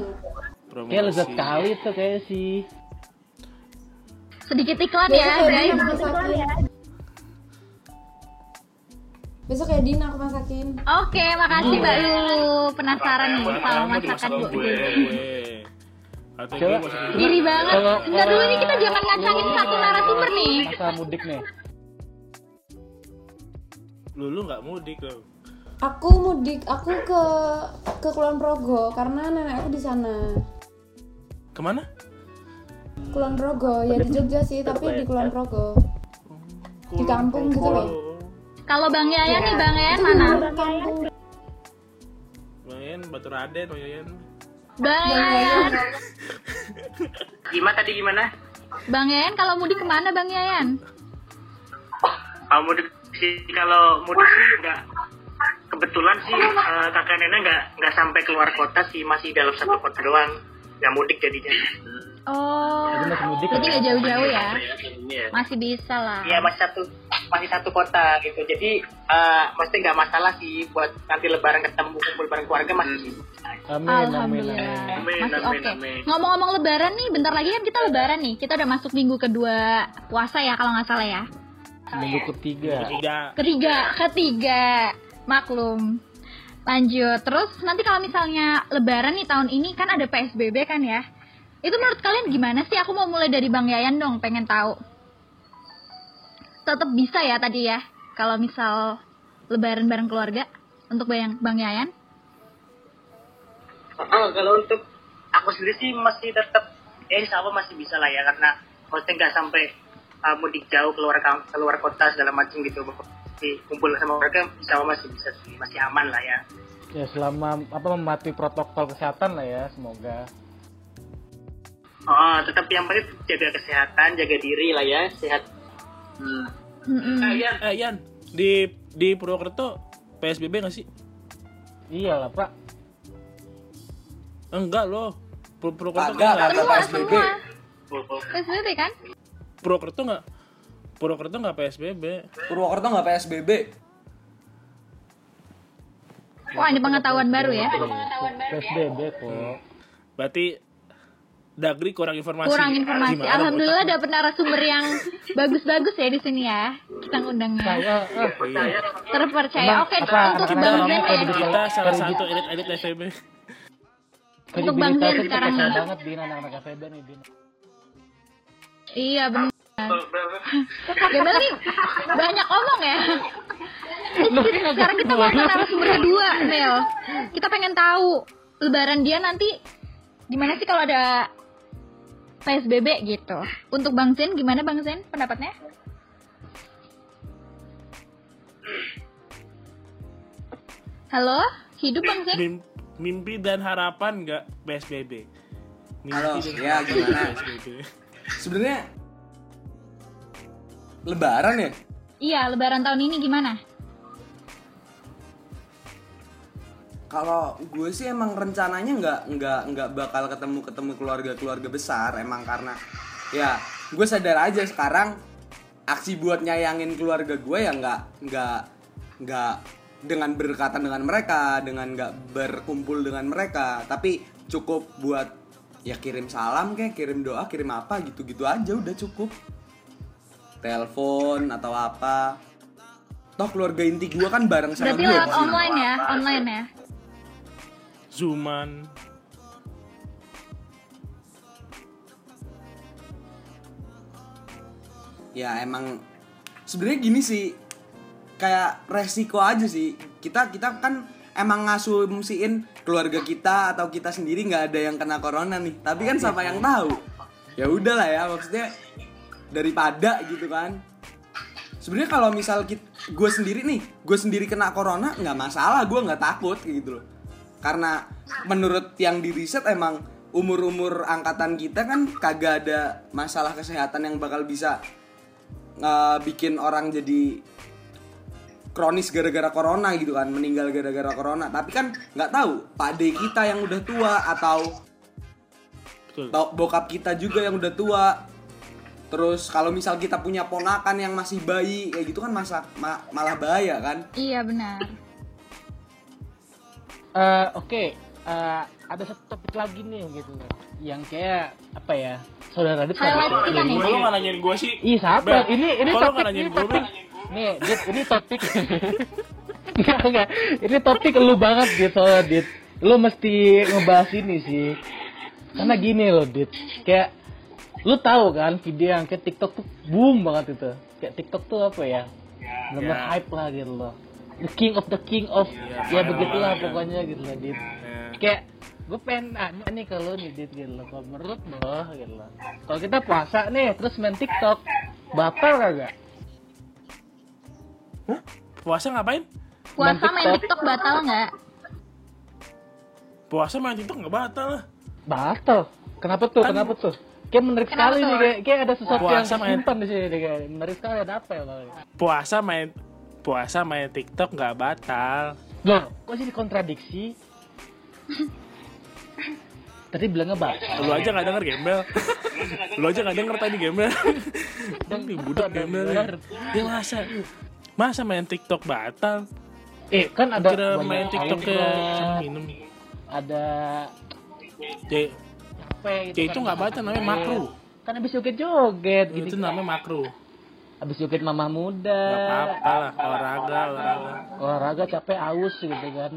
promosi kayak lezat kali tuh kayak sih Sedikit iklan ya, Bray. Dina. Besok kayak Dina aku masakin. Oke, makasih Mbak Lulu. Penasaran nih sama masakan Bu. gue atau Coba. banget. Kalau- Bentar dulu nih kita jangan ngacangin satu narasumber nih. masa mudik nih lu lu nggak mudik lo Aku mudik, aku ke ke Kulon Progo karena nenek aku di sana. ke mana Kulon Progo, ya di Jogja sih, tapi di Kulon Progo. Di kampung gitu loh. Kalau Bang Yayan nih, Bang Yayan mana? Kampung. Main Batu Raden, Bang Yayan. Gimana tadi gimana? Bang Yayan kalau mudik ke mana Bang Yayan? Kalau mudik sih kalau mudik sih nggak. Kebetulan sih eh, kakak nenek nggak nggak sampai keluar kota sih masih dalam satu kota doang. Nggak mudik jadinya. Oh, Jadi masih mudik berarti nggak jauh-jauh ya? Iya. Masih bisa lah. Iya masih satu masih satu kota gitu. Jadi eh mesti nggak masalah sih buat nanti lebaran ketemu kumpul bareng keluarga masih bisa. amin amin Alhamdulillah. amin Amin, Masih oke. amin. Ngomong-ngomong lebaran nih, bentar lagi kan kita lebaran nih. Kita udah masuk minggu kedua puasa ya kalau nggak salah ya. minggu ketiga tiga Ketiga, ketiga. Maklum. Lanjut. Terus nanti kalau misalnya lebaran nih tahun ini kan ada PSBB kan ya. Itu menurut kalian gimana sih? Aku mau mulai dari Bang Yayan dong, pengen tahu. Tetap bisa ya tadi ya. Kalau misal lebaran bareng keluarga untuk Bang Bang Yayan. Oh, kalau untuk aku sendiri sih masih tetap ya insya Allah masih bisa lah ya karena maksudnya nggak sampai uh, mudik jauh keluar keluar kota segala macam gitu kumpul sama mereka Allah masih bisa sih masih aman lah ya ya selama apa mematuhi protokol kesehatan lah ya semoga oh tetap yang penting jaga kesehatan jaga diri lah ya sehat hmm. Eh, Yan, eh Yan di di Purwokerto PSBB nggak sih iyalah pak enggak loh Pur- Purwokerto Kagak, nggak kagak. Semua, PSBB. semua. oh, PSBB kan? Purwokerto nggak Purwokerto nggak PSBB Purwokerto nggak PSBB. Wah, ini pengetahuan baru ya. psbb kok berarti Dagri kurang informasi Kurang informasi. Gimana, Alhamdulillah dapet narasumber yang bagus-bagus ya di sini ya. Kita ngundangnya. saya ah, Iya. Terpercaya. Emang Oke, apa, untuk Bang Zen ya. kita salah satu elit-elit FEB Untuk Bang Zen sekarang kita nih. banget di anak-anak FEB nih. Iya benar. Gembel nih banyak omong ya. Sekarang kita mau narasumber kedua, Mel. Kita pengen tahu lebaran dia nanti gimana sih kalau ada PSBB gitu. Untuk Bang Zen gimana Bang Zen pendapatnya? Halo, hidup Bang Zen? Mim- mimpi dan harapan nggak PSBB mimpi Halo, dan ya, gimana? PSBB Sebenarnya Lebaran ya? Iya, lebaran tahun ini gimana? Kalau gue sih emang rencananya nggak nggak nggak bakal ketemu ketemu keluarga keluarga besar emang karena ya gue sadar aja sekarang aksi buat nyayangin keluarga gue ya nggak nggak nggak dengan berdekatan dengan mereka dengan nggak berkumpul dengan mereka. Tapi cukup buat ya kirim salam kayak kirim doa kirim apa gitu gitu aja udah cukup. Telepon atau apa. Toh keluarga inti gue kan bareng sama Berarti gue lewat online ya, online ya. Zuman. Ya emang sebenarnya gini sih. Kayak resiko aja sih. Kita kita kan emang ngasumsiin keluarga kita atau kita sendiri nggak ada yang kena corona nih. Tapi kan sama yang tahu? Ya udahlah ya maksudnya daripada gitu kan. Sebenarnya kalau misal gue sendiri nih gue sendiri kena corona nggak masalah gue nggak takut gitu loh karena menurut yang di riset emang umur-umur angkatan kita kan kagak ada masalah kesehatan yang bakal bisa nggak bikin orang jadi kronis gara-gara corona gitu kan meninggal gara-gara corona tapi kan nggak tahu pade kita yang udah tua atau Betul. Bokap kita juga yang udah tua terus kalau misal kita punya ponakan yang masih bayi kayak gitu kan masa ma- malah bahaya kan Iya benar. Eh, Oke, eh, ada satu topik lagi nih gitu loh. Yang kayak apa ya? Saudara Radit Highlight kita nih. Kalau nggak nanyain gue sih. Ih, sabar. Bel, Ini ini topik ini gue, topik. Nih, Dit, ini topik. enggak, enggak. Ini topik lu banget, Dit, soalnya, Dit. Lu mesti ngebahas ini sih. Karena gini loh, Dit. Kayak lu tahu kan video yang kayak TikTok tuh boom banget itu. Kayak TikTok tuh apa ya? Bener Ya. hype lah gitu loh. The king of the king of Ya, ya begitulah ya. pokoknya gitu loh, Dit Ya. kayak gue pengen nanya nih kalau nih dit gitu loh kalau menurut lo gitu loh kalau kita puasa nih terus main tiktok batal kagak Puasa ngapain? Puasa Main main TikTok. TikTok batal nggak? Puasa main TikTok nggak batal lah. batal kenapa tuh Kan- kenapa tuh kayak menarik Kenapa sekali tuh? nih kayak, kayak ada sesuatu yang Puasa main- simpan di sini nih, kayak menarik sekali ada apa ya Bang? Puasa main puasa main TikTok nggak batal. loh kok jadi kontradiksi tadi bilangnya batal Lu aja nggak denger gembel. Lu aja nggak denger tadi gembel. Bang budak gembel. Dia masa masa main TikTok batal? eh kan ada Kira main TikTok kayak sama minum. ada apa gitu itu kan. nggak batal namanya makruh. kan habis joget-joget gitu Itu namanya makruh. Habis joget mama muda Gak apa-apa lah olahraga olahraga. olahraga capek aus gitu kan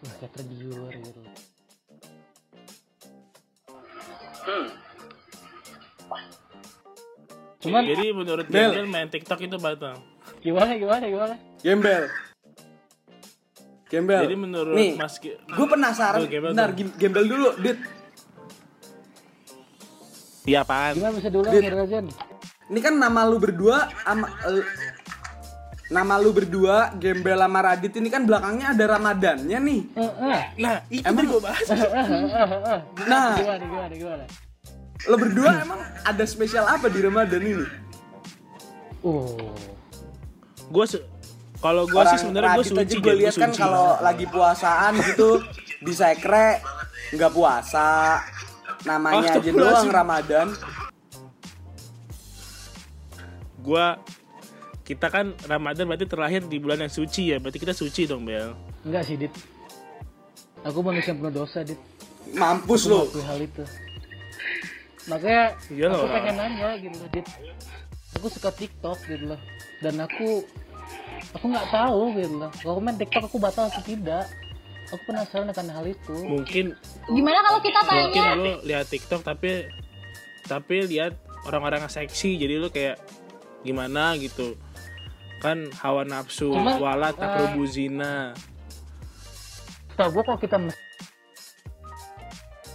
Wah, kayak tergiur gitu cuman Jadi menurut Bel. gembel main TikTok itu batal. gimana gimana gimana gembel gembel Jadi menurut nih Mas Ki- gue penasaran Tuh, gembel benar tuh. gem- gembel dulu dit Iya apaan? gimana bisa diulang Dit. Ini kan nama lu berdua ama, eh, nama lu berdua gembel sama radit ini kan belakangnya ada ramadannya nih. Nah, itu tadi gue bahas. Nah. gimana gimana gimana lo berdua emang ada spesial apa di ramadan ini? Oh. Gue se- kalau gue sih sebenarnya gue suci aja gue lihat kan kalau lagi puasaan gitu di sekre nggak puasa. Namanya aja doang ramadan Gua kita kan Ramadan berarti terlahir di bulan yang suci ya. Berarti kita suci dong, Bel. enggak sih dit aku manusia yang penuh dosa dit mampus lo hal itu makanya Iya loh. aku pengen nanya gitu loh dit aku suka tiktok gitu loh dan aku aku nggak tahu gitu loh kalau main tiktok aku batal atau tidak aku penasaran akan hal itu Mungkin Gimana kalau kita mungkin tanya? lu lihat TikTok tapi tapi lihat orang-orang yang seksi jadi lu kayak gimana gitu. Kan hawa nafsu Cuma, wala eh, takrubu zina. tau gue kalau kita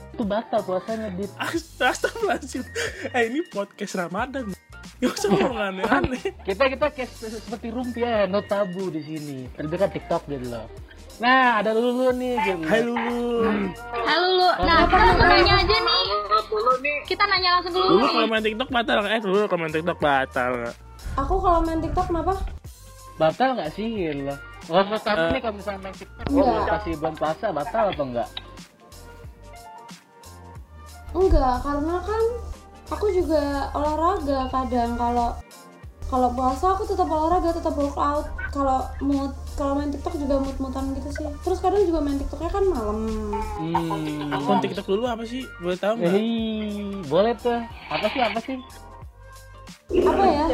itu batal puasanya dit Astagfirullahaladzim. Eh ini podcast Ramadan. Gak usah ngomong aneh-aneh. kita kita kayak se- seperti rumpia no tabu di sini terlebih kan tiktok gitu loh nah ada lulu nih gitu Hai Lulu. Halo lu. Nah, kita langsung nanya aja nih. Kita nanya langsung ke Lulu lu kalau main TikTok batal? Eh Lulu kalau main TikTok batal nggak? Aku kalau main TikTok kenapa? batal nggak sih gitu loh kamu Eh. nih kalau misalnya main tiktok Enggak. oh, kasih bulan puasa batal atau enggak Enggak, karena kan aku juga olahraga kadang kalau kalau puasa aku tetap olahraga, tetap workout. Kalau mood kalau main TikTok juga mood-moodan gitu sih. Terus kadang juga main TikToknya kan malam. hmm. Akun TikTok dulu apa sih? Boleh tahu nggak? Hei, boleh tuh. Apa sih apa sih? Apa ya?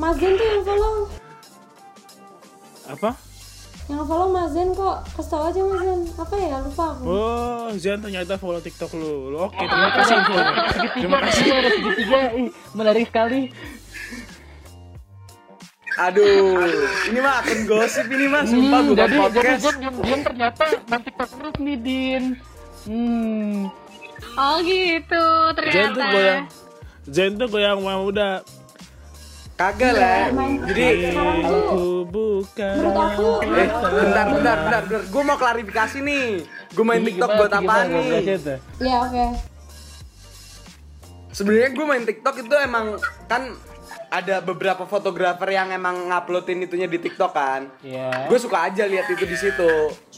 Mazen tuh yang follow. Apa? Yang follow Mazen kok. Kasih tau aja Mazen. Apa ya? Lupa aku. Oh, Zian ternyata follow TikTok lu. Lu Oke, terima kasih. Terima kasih. Iya, ada segitiga. Ih, menarik sekali. Aduh ini mah akun gosip ini mah sumpah Hmm, bukan jadi jadi podcast Jen diam ternyata main tiktok terus nih Din. Hmm. Oh gitu, Zen tuh ternyata. goyang. Zen tuh goyang mau udah. kagak lah jadi Aku bukan. Menurut aku eh bentar bentar bentar bentar gue mau klarifikasi nih gue main TikTok buat tuh, apaan gimana? nih Kasih tuh. ya oke. sebenarnya gue main TikTok itu emang kan ada beberapa fotografer yang emang nguploadin itunya di TikTok kan. Iya. Gue suka aja lihat itu di situ.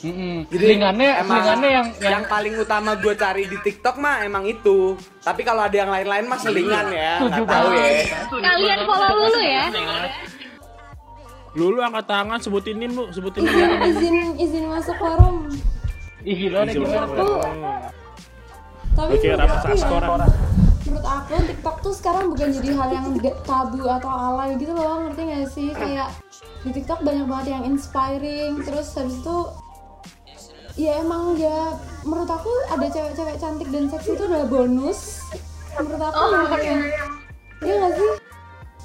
Mm-mm. Jadi selingannya emang selingannya yang yang yang paling utama gue cari di TikTok mah emang itu. Tapi kalau ada yang lain-lain mah selingan ya, nggak tahu ya. Kalian follow dulu ya. Lu lu angkat tangan sebutin nim lu, sebutin nim. izin izin masuk forum ih gila nih gimana tuh. tapi rapat ya saskora. Menurut aku TikTok tuh sekarang bukan jadi hal yang tabu atau alay gitu loh ngerti gak sih? Kayak di TikTok banyak banget yang inspiring terus habis itu ya emang ya menurut aku ada cewek-cewek cantik dan seksi itu udah bonus. Menurut aku ya iya gak sih?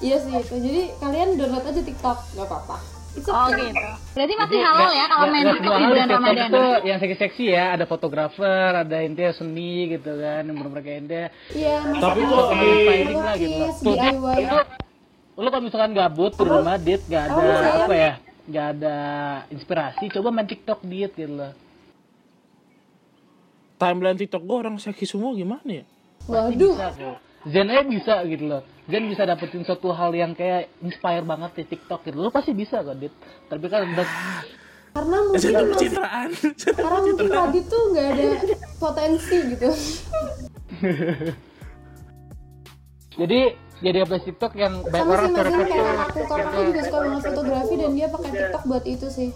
Iya sih itu. Jadi kalian download aja TikTok nggak apa-apa It's Oh okay. gitu. Berarti masih halal ya kalau main TikTok di bulan Ramadan. itu yang seksi-seksi ya, ada fotografer, ada intinya seni gitu kan, yang bener-bener kayak intinya iya Tapi yang inspiring lah gitu. Tuh, itu lu kalau misalkan gabut di rumah dit gak ada Apa, ya gak ada inspirasi coba main tiktok dit gitu loh Timeline TikTok gua orang seksi semua gimana ya? waduh Zen aja bisa gitu loh. Zen bisa dapetin suatu hal yang kayak inspire banget di tiktok gitu. Lu pasti bisa kok dit. Tapi kan udah karena mungkin pencitraan. karena mungkin Radit tuh nggak ada potensi gitu. Jadi jadi apa tiktok yang banyak sama orang sih kayak aku kakakku juga suka banget fotografi dan dia pakai TikTok buat itu sih.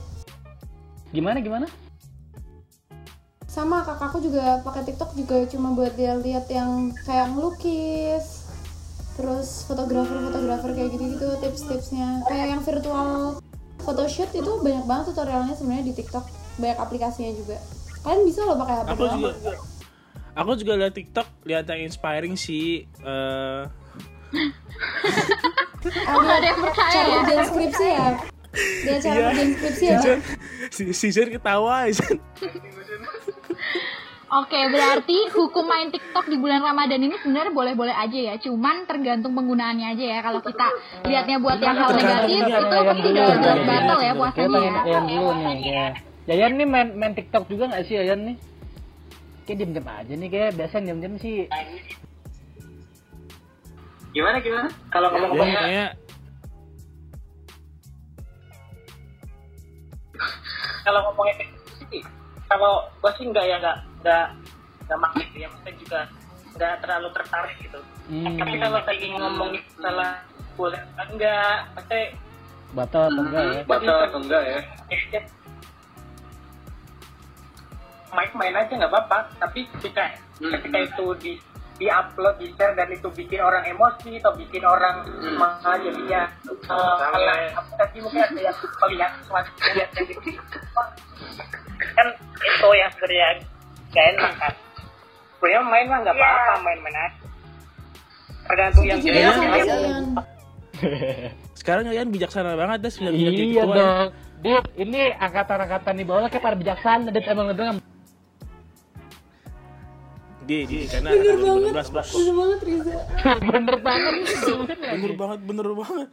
Gimana gimana sama kakakku juga pakai TikTok juga cuma buat dia lihat yang kayak ngelukis. Terus fotografer-fotografer kayak gitu-gitu tips-tipsnya. Kayak yang virtual photoshoot itu banyak banget tutorialnya sebenarnya di TikTok. Banyak aplikasinya juga. Kalian bisa loh pakai HP Aku doang. juga. Aku juga lihat TikTok, lihat yang inspiring sih eh. Nggak ada yang percaya. cara ya. kerjaan skripsi ya? Dia cara Iya. kerjaan skripsi ya? Zen, si, si Zen ketawa. Oke, berarti hukum main TikTok di bulan Ramadan ini sebenarnya boleh-boleh aja ya. Cuman tergantung penggunaannya aja ya. Kalau kita lihatnya buat yang hal negatif, itu pasti udah udah batal ya puasanya ya. Yayan dulu nih kayak Yayan nih main main TikTok juga gak sih Yayan nih? Kayak diem-diem aja nih kayak biasa diem-diem sih Gimana gimana? Kalau Dia ngomong-ngomong kayaknya kalau ngomongin sih, kalau gue sih enggak ya enggak enggak enggak makin ya, maksudnya juga enggak terlalu tertarik gitu. Hmm. Tapi kalau tadi ngomongin salah boleh enggak, maksudnya Batal atau enggak ya? batal atau enggak ya? Main-main aja nggak apa-apa, tapi ketika ketika itu di di upload di share dan itu bikin orang emosi atau bikin orang malah jadinya uh, aplikasi mungkin ada yang melihat sesuatu yang gitu kan itu yang sebenarnya gak enak kan sebenarnya main mah nggak apa-apa main-main aja. Tergantung yang jadi lain. Yayan. sekarang Yayan bijaksana banget dah bilang kayak Iya gitu dong. Dit, ini angkatan-angkatan di bawah kayak pada bijaksana Dit emang ngedeng Dia, dia karena bener banget 2012 Bos. bener banget Riza. Bener banget bener banget bener banget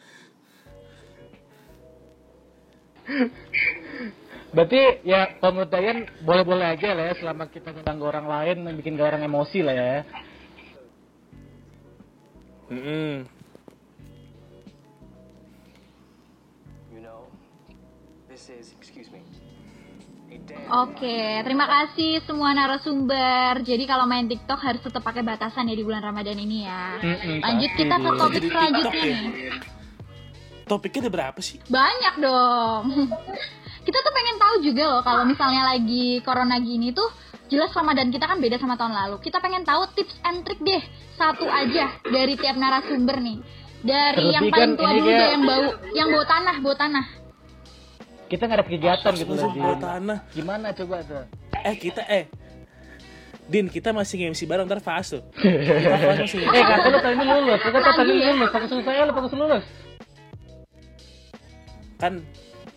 Berarti ya kalau menurut boleh-boleh aja lah ya Selama kita ngeganggu orang lain dan bikin orang emosi lah ya Mm-mm. You know, this is, excuse me, a damn Oke, terima kasih semua narasumber. Jadi kalau main TikTok harus tetap pakai batasan ya di bulan Ramadan ini ya. Lanjut kita ke topik selanjutnya ya? nih. topiknya ada berapa sih Banyak dong. kita tuh pengen tahu juga loh kalau misalnya lagi corona gini tuh jelas Ramadan kita kan beda sama tahun lalu. Kita pengen tahu tips and trick deh. Satu aja dari tiap narasumber nih. Dari Terlebih yang kan paling tua dulu kayak- deh yang bau yang bau tanah, bau tanah. Kita nggak ada kegiatan gitu loh bawa tanah. Gimana coba tuh? Eh kita eh. Din kita masih MC bareng ntar fast tuh. Eh kata lu tadi lulus. Tuh tadi lulus. Fokus saya lu fokus lulus. Kan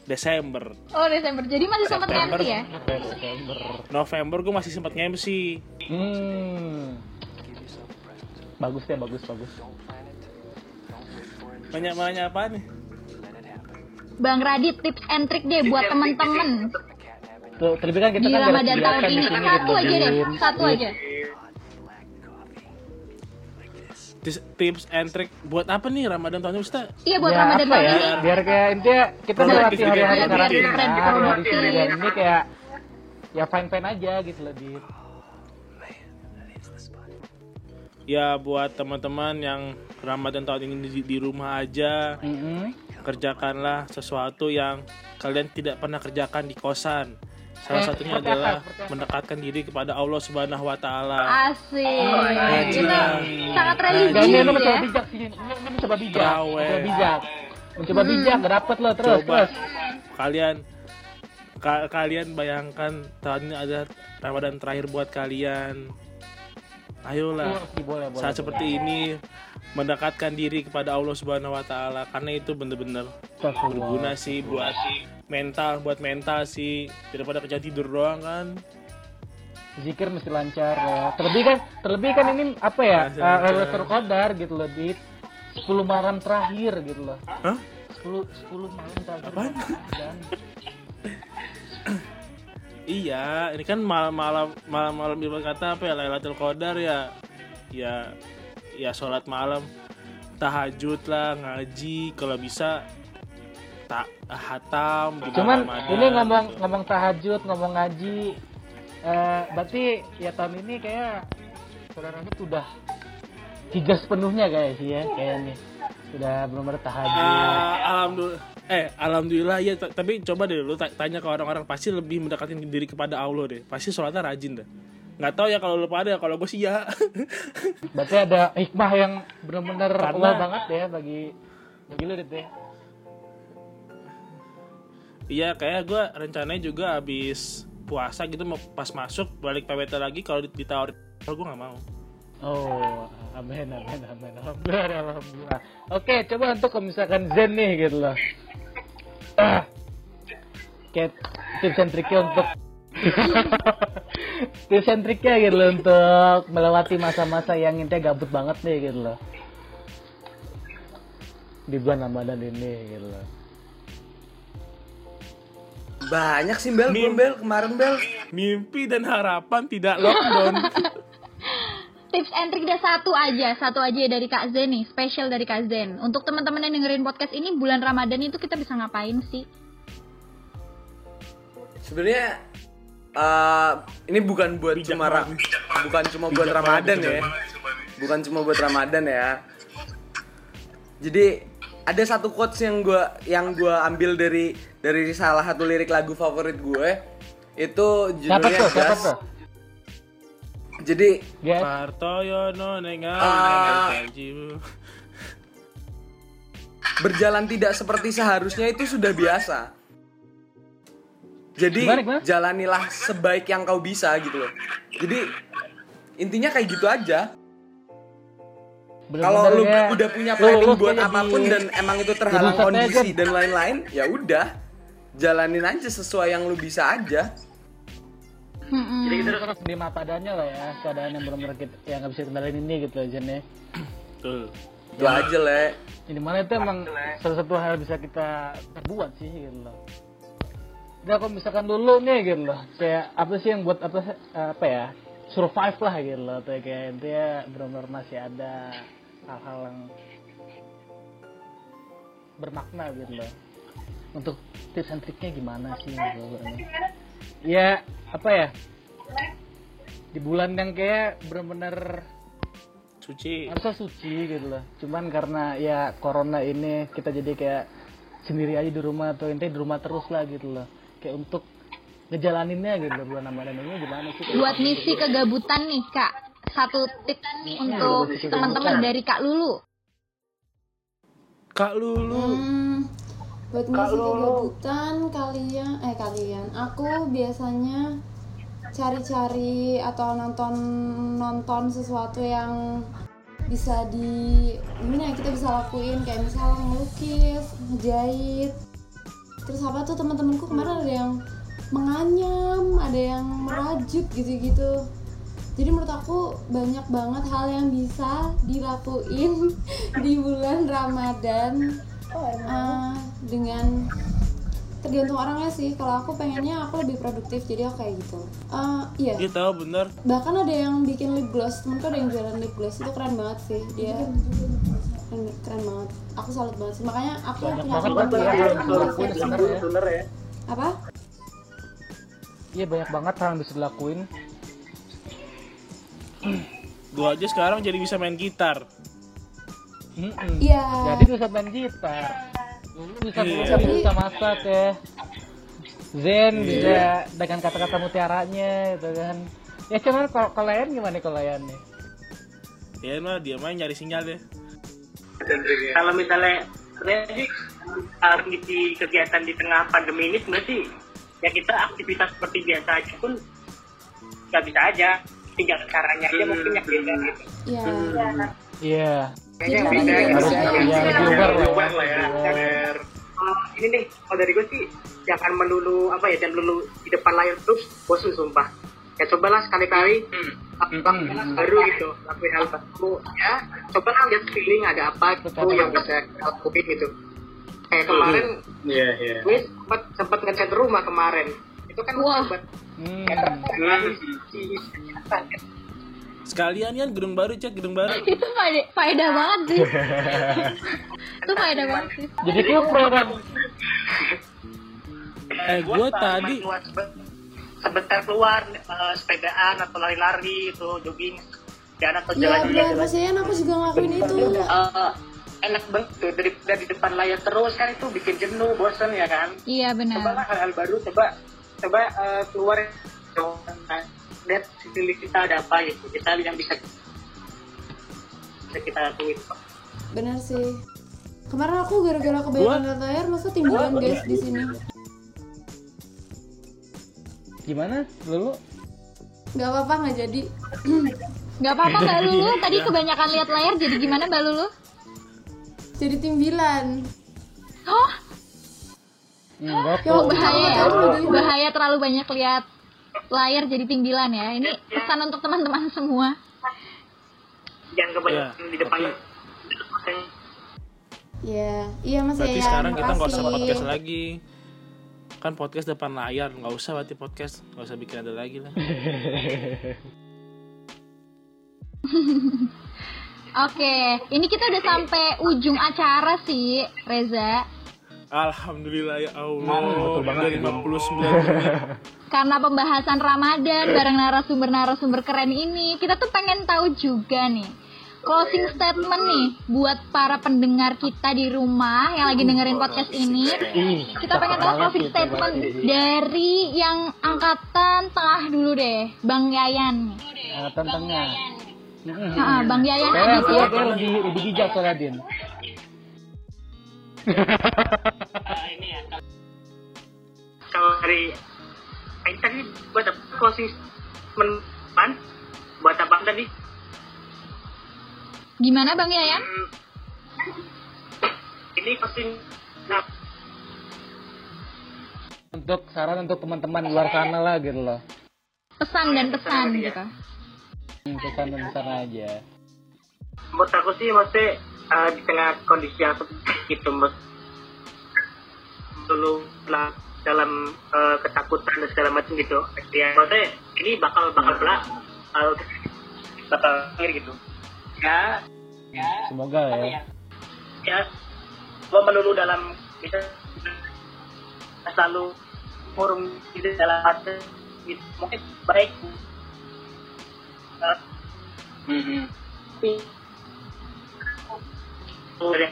Desember Oh, Desember. Jadi masih sempat. MC ya? Desember November gue masih sempat MC Hmm Bagus deh bagus bagus banyak banyak apa nih Bang Radit tips and trick deh buat temen-temen Tuh, terlebih kan kita di kan Ramadan tahun ini. Satu aja deh, satu aja. Tips and trick buat apa nih Ramadan tahun ini Ustaz? Iya buat ya Ramadan tahun ya ini. biar kayak intinya kita juga. hari-hari karantina produktif. Ramadan ini kayak ya fine fine aja gitu loh dit Ya buat teman-teman yang Ramadan tahun ini di, di rumah aja, Mm-mm. kerjakanlah sesuatu yang kalian tidak pernah kerjakan di kosan. Salah Eh, satunya seperti adalah apa? mendekatkan diri kepada Allah Subhanahu wa taala. Asik. Rajin Itu lah. sangat dan religius ini lu mencoba ya. bijak sih ini mencoba bijak mencoba bijak mencoba bijak gak dapet lo terus Coba terus kalian ka- kalian bayangkan tahun ini ada Ramadan terakhir buat kalian. Ayolah. Iya, boleh boleh saat seperti ini mendekatkan diri kepada Allah Subhanahu wa taala karena itu bener-bener Astagfirullah. berguna sih buat mental buat mental sih daripada kerja tidur doang kan zikir mesti lancar ya. Terlebih kan, terlebih kan ini apa ya? Mesti Uh. Lailatul Qadar gitu loh, di 10 malam terakhir gitu loh. Hah? 10 10 malam terakhir. Apaan? Iya ini kan malam malam malam malam ibarat kata apa ya Lailatul Qadar ya ya ya sholat malam tahajud lah ngaji kalau bisa tak hatam Cuman Ramadan. ini ngomong ngomong tahajud, ngomong ngaji eh berarti ya tahun ini kayak saudara Radit udah tiga sepenuhnya sih ya kayaknya sudah benar-benar tahajud. Ah, alhamdulillah eh alhamdulillah ya tapi coba deh lu ta- tanya ke orang-orang pasti lebih mendekatkan diri kepada Allah deh pasti sholatnya rajin deh nggak tahu ya kalau lu pada kalau gue sih ya Berarti ada hikmah yang benar-benar Allah banget ya bagi bagi lu ya. Iya kayak gue rencananya juga habis puasa gitu mau pas masuk balik PWT lagi kalau dit- ditawarin kalau gue nggak mau Oh, amin, amin, amin. Alhamdulillah, alhamdulillah. Oke, coba untuk misalkan Zen nih gitu loh. Ah. Kayak tips and untuk tips and triknya gitu loh untuk melewati masa-masa yang intinya gabut banget nih gitu loh. Di bulan Ramadan ini gitu loh. Banyak sih Bel, Mim. belum Bel, kemarin Bel. mimpi dan harapan tidak lockdown Tips and trick dah satu aja, satu aja dari Kak Zen nih, spesial dari Kak Zen. Untuk teman-teman yang dengerin podcast ini bulan Ramadan itu kita bisa ngapain sih? Sebenarnya eh, ini bukan buat Bijak cuma ra- banget. bukan cuma buat Bijak Ramadan banget, ya. bijak Bukan cuma buat Ramadan ya. Jadi ada satu quotes yang gua yang gua ambil dari dari salah satu lirik lagu favorit gue itu Siapa judulnya tuh? Siapa Gas. tuh? Jadi Partoyono nengal Ah. berjalan tidak seperti seharusnya itu sudah biasa. Jadi Gimana, gimana? jalanilah sebaik yang kau bisa gitu loh. Jadi intinya kayak gitu aja. Kalau lu udah punya planning lu buat apa pun dan emang itu terhalang kondisi dan lain-lain, ya udah jalanin aja sesuai yang lu bisa aja. Mm-mm. kita harus terima padanya lah ya keadaan yang benar-benar kita yang nggak bisa kendalin ini gitu aja nih Tuh. Itu aja le. ini mana itu emang salah satu hal bisa kita perbuat sih gitu loh Udah kalau misalkan dulu nih gitu loh kayak apa sih yang buat apa apa ya survive lah gitu loh atau kayak intinya benar-benar masih ada hal-hal yang bermakna gitu loh untuk tips and triknya gimana sih gitu ya apa ya? Di bulan yang kayak benar-benar Suci. harusnya suci gitu loh. Cuman karena ya corona ini kita jadi kayak sendiri aja di rumah atau intinya di rumah terus lah gitu loh. Kayak untuk ngejalaninnya gitu loh bulan Ramadan ini gimana sih? Buat ngisi kegabutan nih Kak, satu tips untuk ngisi teman-teman dari Kak Lulu. Kak Lulu. Hmm, buat ngisi kegabutan kalian eh kalian aku biasanya cari-cari atau nonton nonton sesuatu yang bisa di gimana ya kita bisa lakuin kayak misal ngelukis, ngejahit. Terus apa tuh teman-temanku kemarin ada yang menganyam, ada yang merajut gitu-gitu. Jadi menurut aku banyak banget hal yang bisa dilakuin di bulan Ramadan eh, dengan tergantung orangnya sih. Kalau aku pengennya aku lebih produktif jadi aku kayak gitu. Eh, iya. Iya tahu bener. bahkan ada yang bikin lip gloss. Temenku ada yang jualan lip gloss. Itu keren banget sih. Dia keren, keren banget. Aku salut banget sih. Makanya aku banyak punya banget berarti ya. Yang sebenarnya apa? Iya banyak banget hal yang bisa dilakuin. Gua aja sekarang jadi bisa main gitar. Iya. Jadi bisa main gitar bisa bisa, bisa masak ya. Zen bisa dengan kata-kata mutiaranya gitu kan. Ya cuman kalau Yan gimana nih kalau Yan nih? Ya mah dia mah nyari sinyal deh. Kalau misalnya sebenarnya kegiatan di tengah pandemi ini sebenarnya sih ya kita aktivitas seperti biasa aja pun nggak bisa aja. Tinggal caranya aja mungkin yang beda gitu. iya. Iya Yang beda harus ya lebih lah lah ya. Uh, ini nih kalau dari gue sih jangan melulu apa ya jangan melulu di depan layar terus bosan sumpah ya cobalah sekali-kali lakukan hal baru gitu lakuin hal baru ya cobalah lihat feeling ada apa gitu Betul. yang bisa lakuin gitu kayak kemarin Iya, iya. gue sempat sempat ngecat rumah kemarin itu kan Wah. buat Hmm. Sekalian kan gedung baru cek gedung baru. itu faedah, faedah banget sih. Itu faedah banget sih. Jadi kupro kan? Eh gua tadi sebentar keluar eh, sepedaan atau lari-lari itu jogging. Dan atau jalan-jalan benar Mas Yan aku juga ngelakuin itu. Eh, enak banget tuh dari dari depan layar terus kan itu bikin jenuh bosan ya kan? Iya cobalah benar hal-hal baru coba coba eh, keluar lihat sekeliling kita ada apa gitu. Kita lihat yang bisa bisa kita lakuin benar sih. Kemarin aku gara-gara kebanyakan liat layar masa timbulan guys di sini? Gimana dulu nggak apa-apa nggak jadi. Nggak apa-apa mbak Lulu. Tadi kebanyakan lihat layar jadi gimana mbak Lulu? Jadi timbilan. Oh enggak Ya, bahaya. ya bahaya terlalu banyak lihat layar jadi timbilan ya. Ini pesan untuk teman-teman semua. Jangan kebanyakan Iya, di depan. ya iya mas berarti Yayan, sekarang kita nggak usah podcast lagi. Kan podcast depan layar, nggak usah berarti podcast, nggak usah bikin ada lagi lah. oke ini kita udah sampai ujung acara sih Reza Alhamdulillah ya Allah. betul banget ini. 59 menit. karena pembahasan Ramadan bareng narasumber-narasumber keren ini, kita tuh pengen tahu juga nih closing statement nih buat para pendengar kita di rumah yang lagi dengerin podcast ini. Kita pengen tahu banget closing statement dari yang angkatan tengah dulu deh, Bang Yayan. Ah, tentangnya Mm-mm. Ah, Bang Yayan Saya lebih lebih bijak soalnya Din. kalau dari ini tadi buat apa closing statement buat apa tadi Gimana Bang Yayan? Hmm, ini closing nah, Untuk saran untuk teman-teman luar sana lah gitu loh. Pesan dan pesan gitu. Hmm, Pesan dan pesan aja. menurut aku sih maksudnya eh, di tengah kondisi yang seperti itu mas. Dulu lah dalam eh, ketakutan dan segala macam gitu. Ya maksudnya ini bakal bakal belak bakal bakal akhir gitu. Ya ya. Semoga ya. ya lo melulu dalam bisa selalu kurung di dalam fase gitu. mungkin baik. Eh, tapi Oh, ya.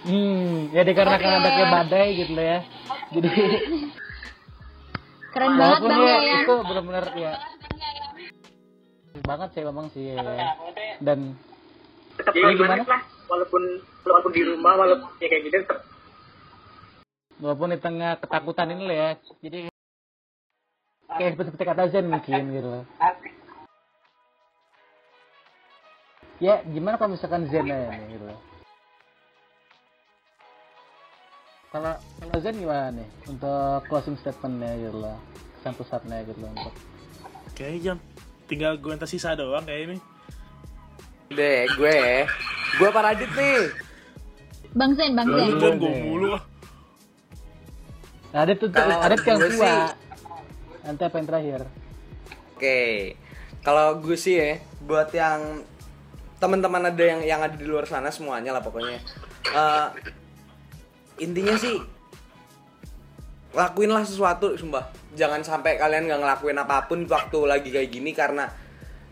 Hmm, ya dikarenakan ada kayak badai gitu loh ya. Jadi Keren banget walaupun Bang ya Yayan. itu benar-benar ya banget sih memang sih ya. dan tetap Jadi gimana lah walaupun walaupun di rumah walaupun ya kayak gitu tetap walaupun di tengah ketakutan ini lah ya jadi kayak seperti, seperti kata Zen mungkin gitu loh ya gimana kalau misalkan Zen aja nih gitu kalau kalau Zen gimana nih untuk closing statementnya gitu loh pesan pesannya gitu loh untuk Kayaknya jam tinggal gue yang tersisa doang kayak ini. Deh, gue Gua Pak Radit nih. Bang Zen, Bang Zen. kan gue mulu ah. Adit tuh Adit yang gue tua. sih- Nanti apa yang terakhir? Oke. Kalau gue sih ya, buat yang teman-teman ada yang yang ada di luar sana semuanya lah pokoknya. Eh, intinya sih lakuinlah sesuatu sumpah. Jangan sampai kalian nggak ngelakuin apa pun waktu lagi kayak gini karena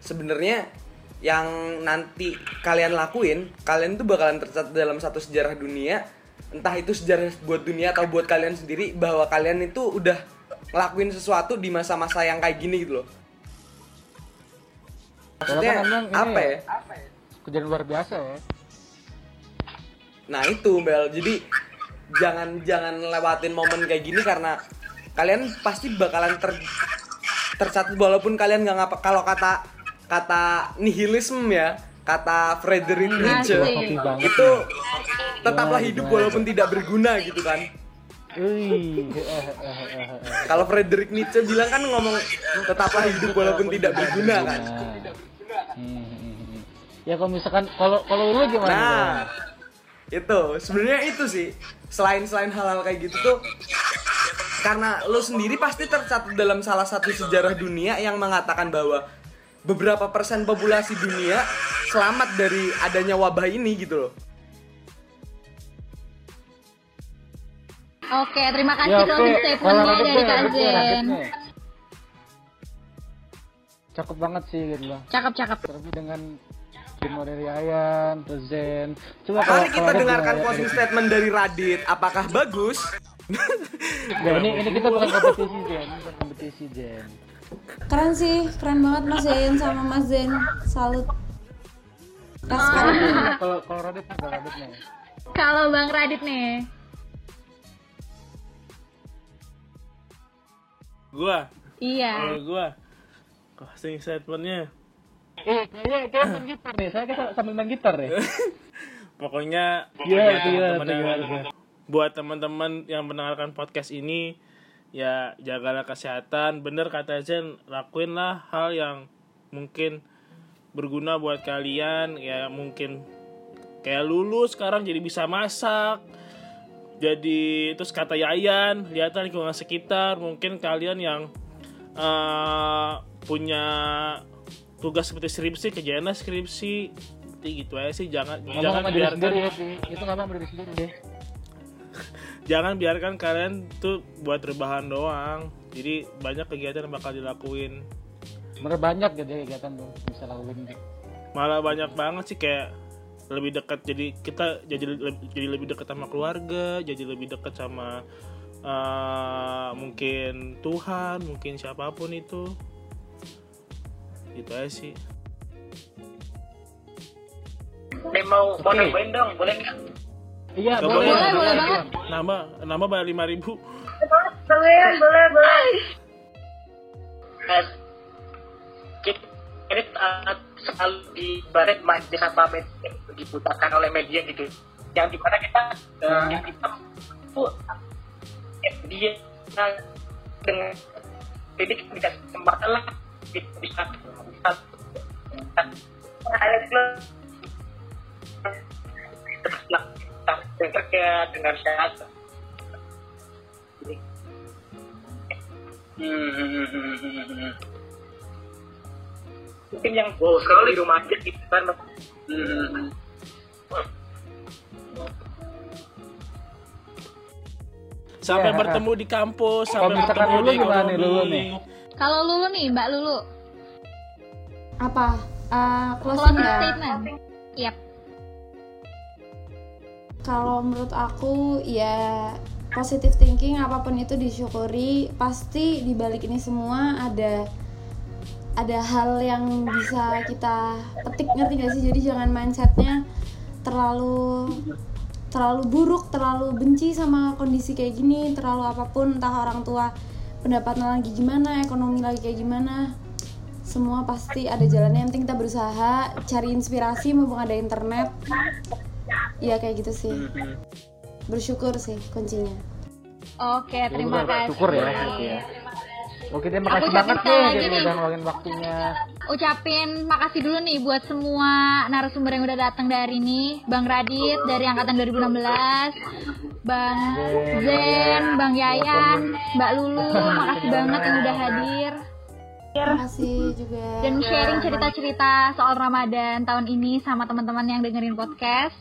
sebenarnya yang nanti kalian lakuin, kalian tuh bakalan tercatat dalam satu sejarah dunia. Entah itu sejarah buat dunia atau buat kalian sendiri bahwa kalian itu udah ngelakuin sesuatu di masa-masa yang kayak gini gitu loh. Maksudnya apa ya, ya? Kejadian luar biasa ya. Nah itu Bel, jadi jangan jangan lewatin momen kayak gini karena kalian pasti bakalan ter tercatat walaupun kalian nggak ngapa kalau kata kata nihilisme ya kata Nietzsche Asik. Kopi banget. itu tetaplah hidup walaupun tidak berguna gitu kan kalau Friedrich Nietzsche bilang kan ngomong tetaplah hidup walaupun tidak berguna kan. Hmm, hmm, hmm. Ya kalau misalkan kalau kalau lu gimana? Nah, itu sebenarnya itu sih. Selain selain hal-hal kayak gitu tuh karena lo sendiri pasti tercatat dalam salah satu sejarah dunia yang mengatakan bahwa beberapa persen populasi dunia selamat dari adanya wabah ini gitu loh. Oke, terima kasih Ya kalau statementnya dari Kak Zen. Cakep banget sih gitu loh. Cakep, cakep. Terlebih dengan demo dari Ayan, Zen. Coba kalau Mari kita kalau dengarkan closing statement dari Radit. Apakah bagus? Ya, ini ini kita bukan kompetisi Zen, ini bukan kompetisi Zen. Keren sih, keren banget Mas Zen sama Mas Zen. Salut. Nah, Kalau kalau Radit nih, kalau Radit nih. Kalau Bang Radit nih. Gua, Iya. kalau gua closing statementnya Eh, kayaknya kita main gitar nih. Saya kita sambil main gitar nih. pokoknya Iya, buat itu gimana, teman-teman gimana. buat teman-teman yang mendengarkan podcast ini ya jagalah kesehatan bener kata Zen lakuinlah hal yang mungkin berguna buat kalian ya mungkin kayak lulus sekarang jadi bisa masak jadi terus kata Yayan lihatlah lingkungan sekitar mungkin kalian yang eh, punya tugas seperti skripsi kerjaanlah skripsi gitu aja sih jangan Ngomong jangan sama diri biarkan sendiri ya, Pi. Itu ngomong sama diri sendiri ya. jangan biarkan kalian tuh buat rebahan doang jadi banyak kegiatan yang bakal dilakuin Bener banyak gitu ya kegiatan tuh bisa lakuin. malah banyak banget sih kayak lebih dekat jadi kita jadi lebih, jadi lebih dekat sama keluarga jadi lebih dekat sama eh, mungkin Tuhan mungkin siapa pun itu gitu aja sih Nih mau mau nambahin dong, boleh nggak? Iya, Gak boleh. Boleh, boleh banget. nambah nambah bayar lima ribu Boleh, boleh, boleh. Kita ini selalu di baret majelis apa media diputarkan oleh media gitu. Yang di mana kita uh, yang kita eh, dia dengan jadi kita dikasih kesempatan lah kerja dengan sehat Hmm. Mungkin yang wow, sekali di rumah aja gitu kan. Hmm. sampai Ya. bertemu di kampus sampai bertemu di ekonomi. Nih? Kalau Lulu nih, Mbak Lulu. Apa? Uh, closing Closing ya? statement. Yap. Kalau menurut aku ya positive thinking apa pun itu disyukuri pasti di balik ini semua ada ada hal yang bisa kita petik ngerti gak sih jadi jangan mindsetnya terlalu terlalu buruk terlalu benci sama kondisi kayak gini terlalu apa pun entah orang tua pendapatan lagi gimana ekonomi lagi kayak gimana semua pasti ada jalannya yang penting kita berusaha cari inspirasi mumpung ada internet ya kayak gitu sih bersyukur sih kuncinya Oke, terima kasih. Syukur ya, ya. Oke, terima kasih banget nih lagi jadi nih. udah ngeluangin waktunya. ucapin makasih dulu nih buat semua narasumber yang udah datang dari ini. Bang Radit dari angkatan 2016, Bang Zen, Bang Yayan, Mbak Lulu, makasih banget yang udah hadir Makasih juga. dan sharing cerita-cerita soal Ramadan tahun ini sama teman-teman yang dengerin podcast.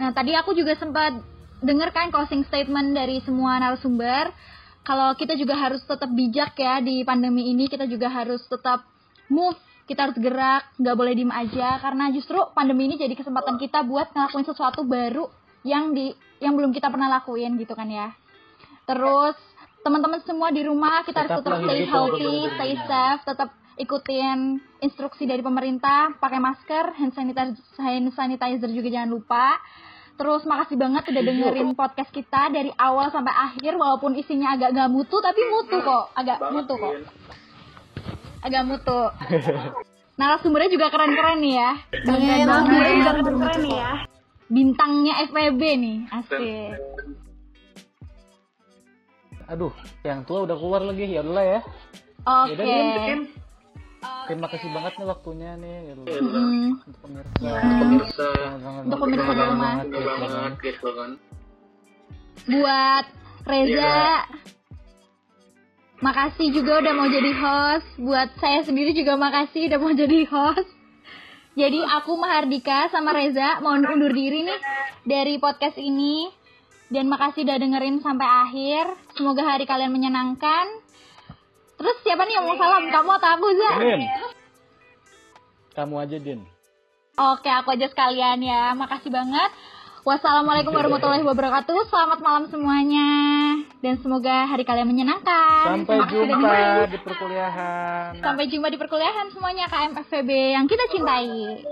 Nah, tadi aku juga sempat denger kan closing statement dari semua narasumber. Kalau kita juga harus tetap bijak ya di pandemi ini, kita juga harus tetap move, kita harus gerak, nggak boleh diem aja karena justru pandemi ini jadi kesempatan kita buat ngelakuin sesuatu baru yang di yang belum kita pernah lakuin gitu kan ya. Terus teman-teman semua di rumah kita harus tetap stay hidup healthy, stay safe, tetap ikutin instruksi dari pemerintah, pakai masker, hand sanitizer, hand sanitizer juga jangan lupa. Terus makasih banget udah dengerin podcast kita dari awal sampai akhir walaupun isinya agak gak mutu tapi mutu kok, agak mutu kok. Agak mutu. Narasumbernya juga keren-keren nih ya. Yayan narasumbernya juga keren nih ya. Bintangnya FPB nih, asik. Aduh, yang tua udah keluar lagi ya udah ya. Oke. Yaudah, Din, Din. Terima kasih banget nih waktunya nih ya. Mm, untuk pemirsa. Sangat-sangat Untuk pemirsa di rumah. banget, gitu kan. buat Reza. Makasih juga udah mau jadi host. Buat saya sendiri juga makasih udah mau jadi host. Jadi aku Mahardika sama Reza mau undur diri nih dari podcast ini. Dan makasih udah dengerin sampai akhir. Semoga hari kalian menyenangkan. Terus siapa nih yang mau salam? Kamu atau aku, Za? Din. Kamu aja, Din. Oke, aku aja sekalian ya. Makasih banget. Wassalamualaikum warahmatullahi wabarakatuh. Selamat malam semuanya. Dan semoga hari kalian menyenangkan. Sampai jumpa di perkuliahan. Sampai jumpa di perkuliahan semuanya KMFVB yang kita cintai.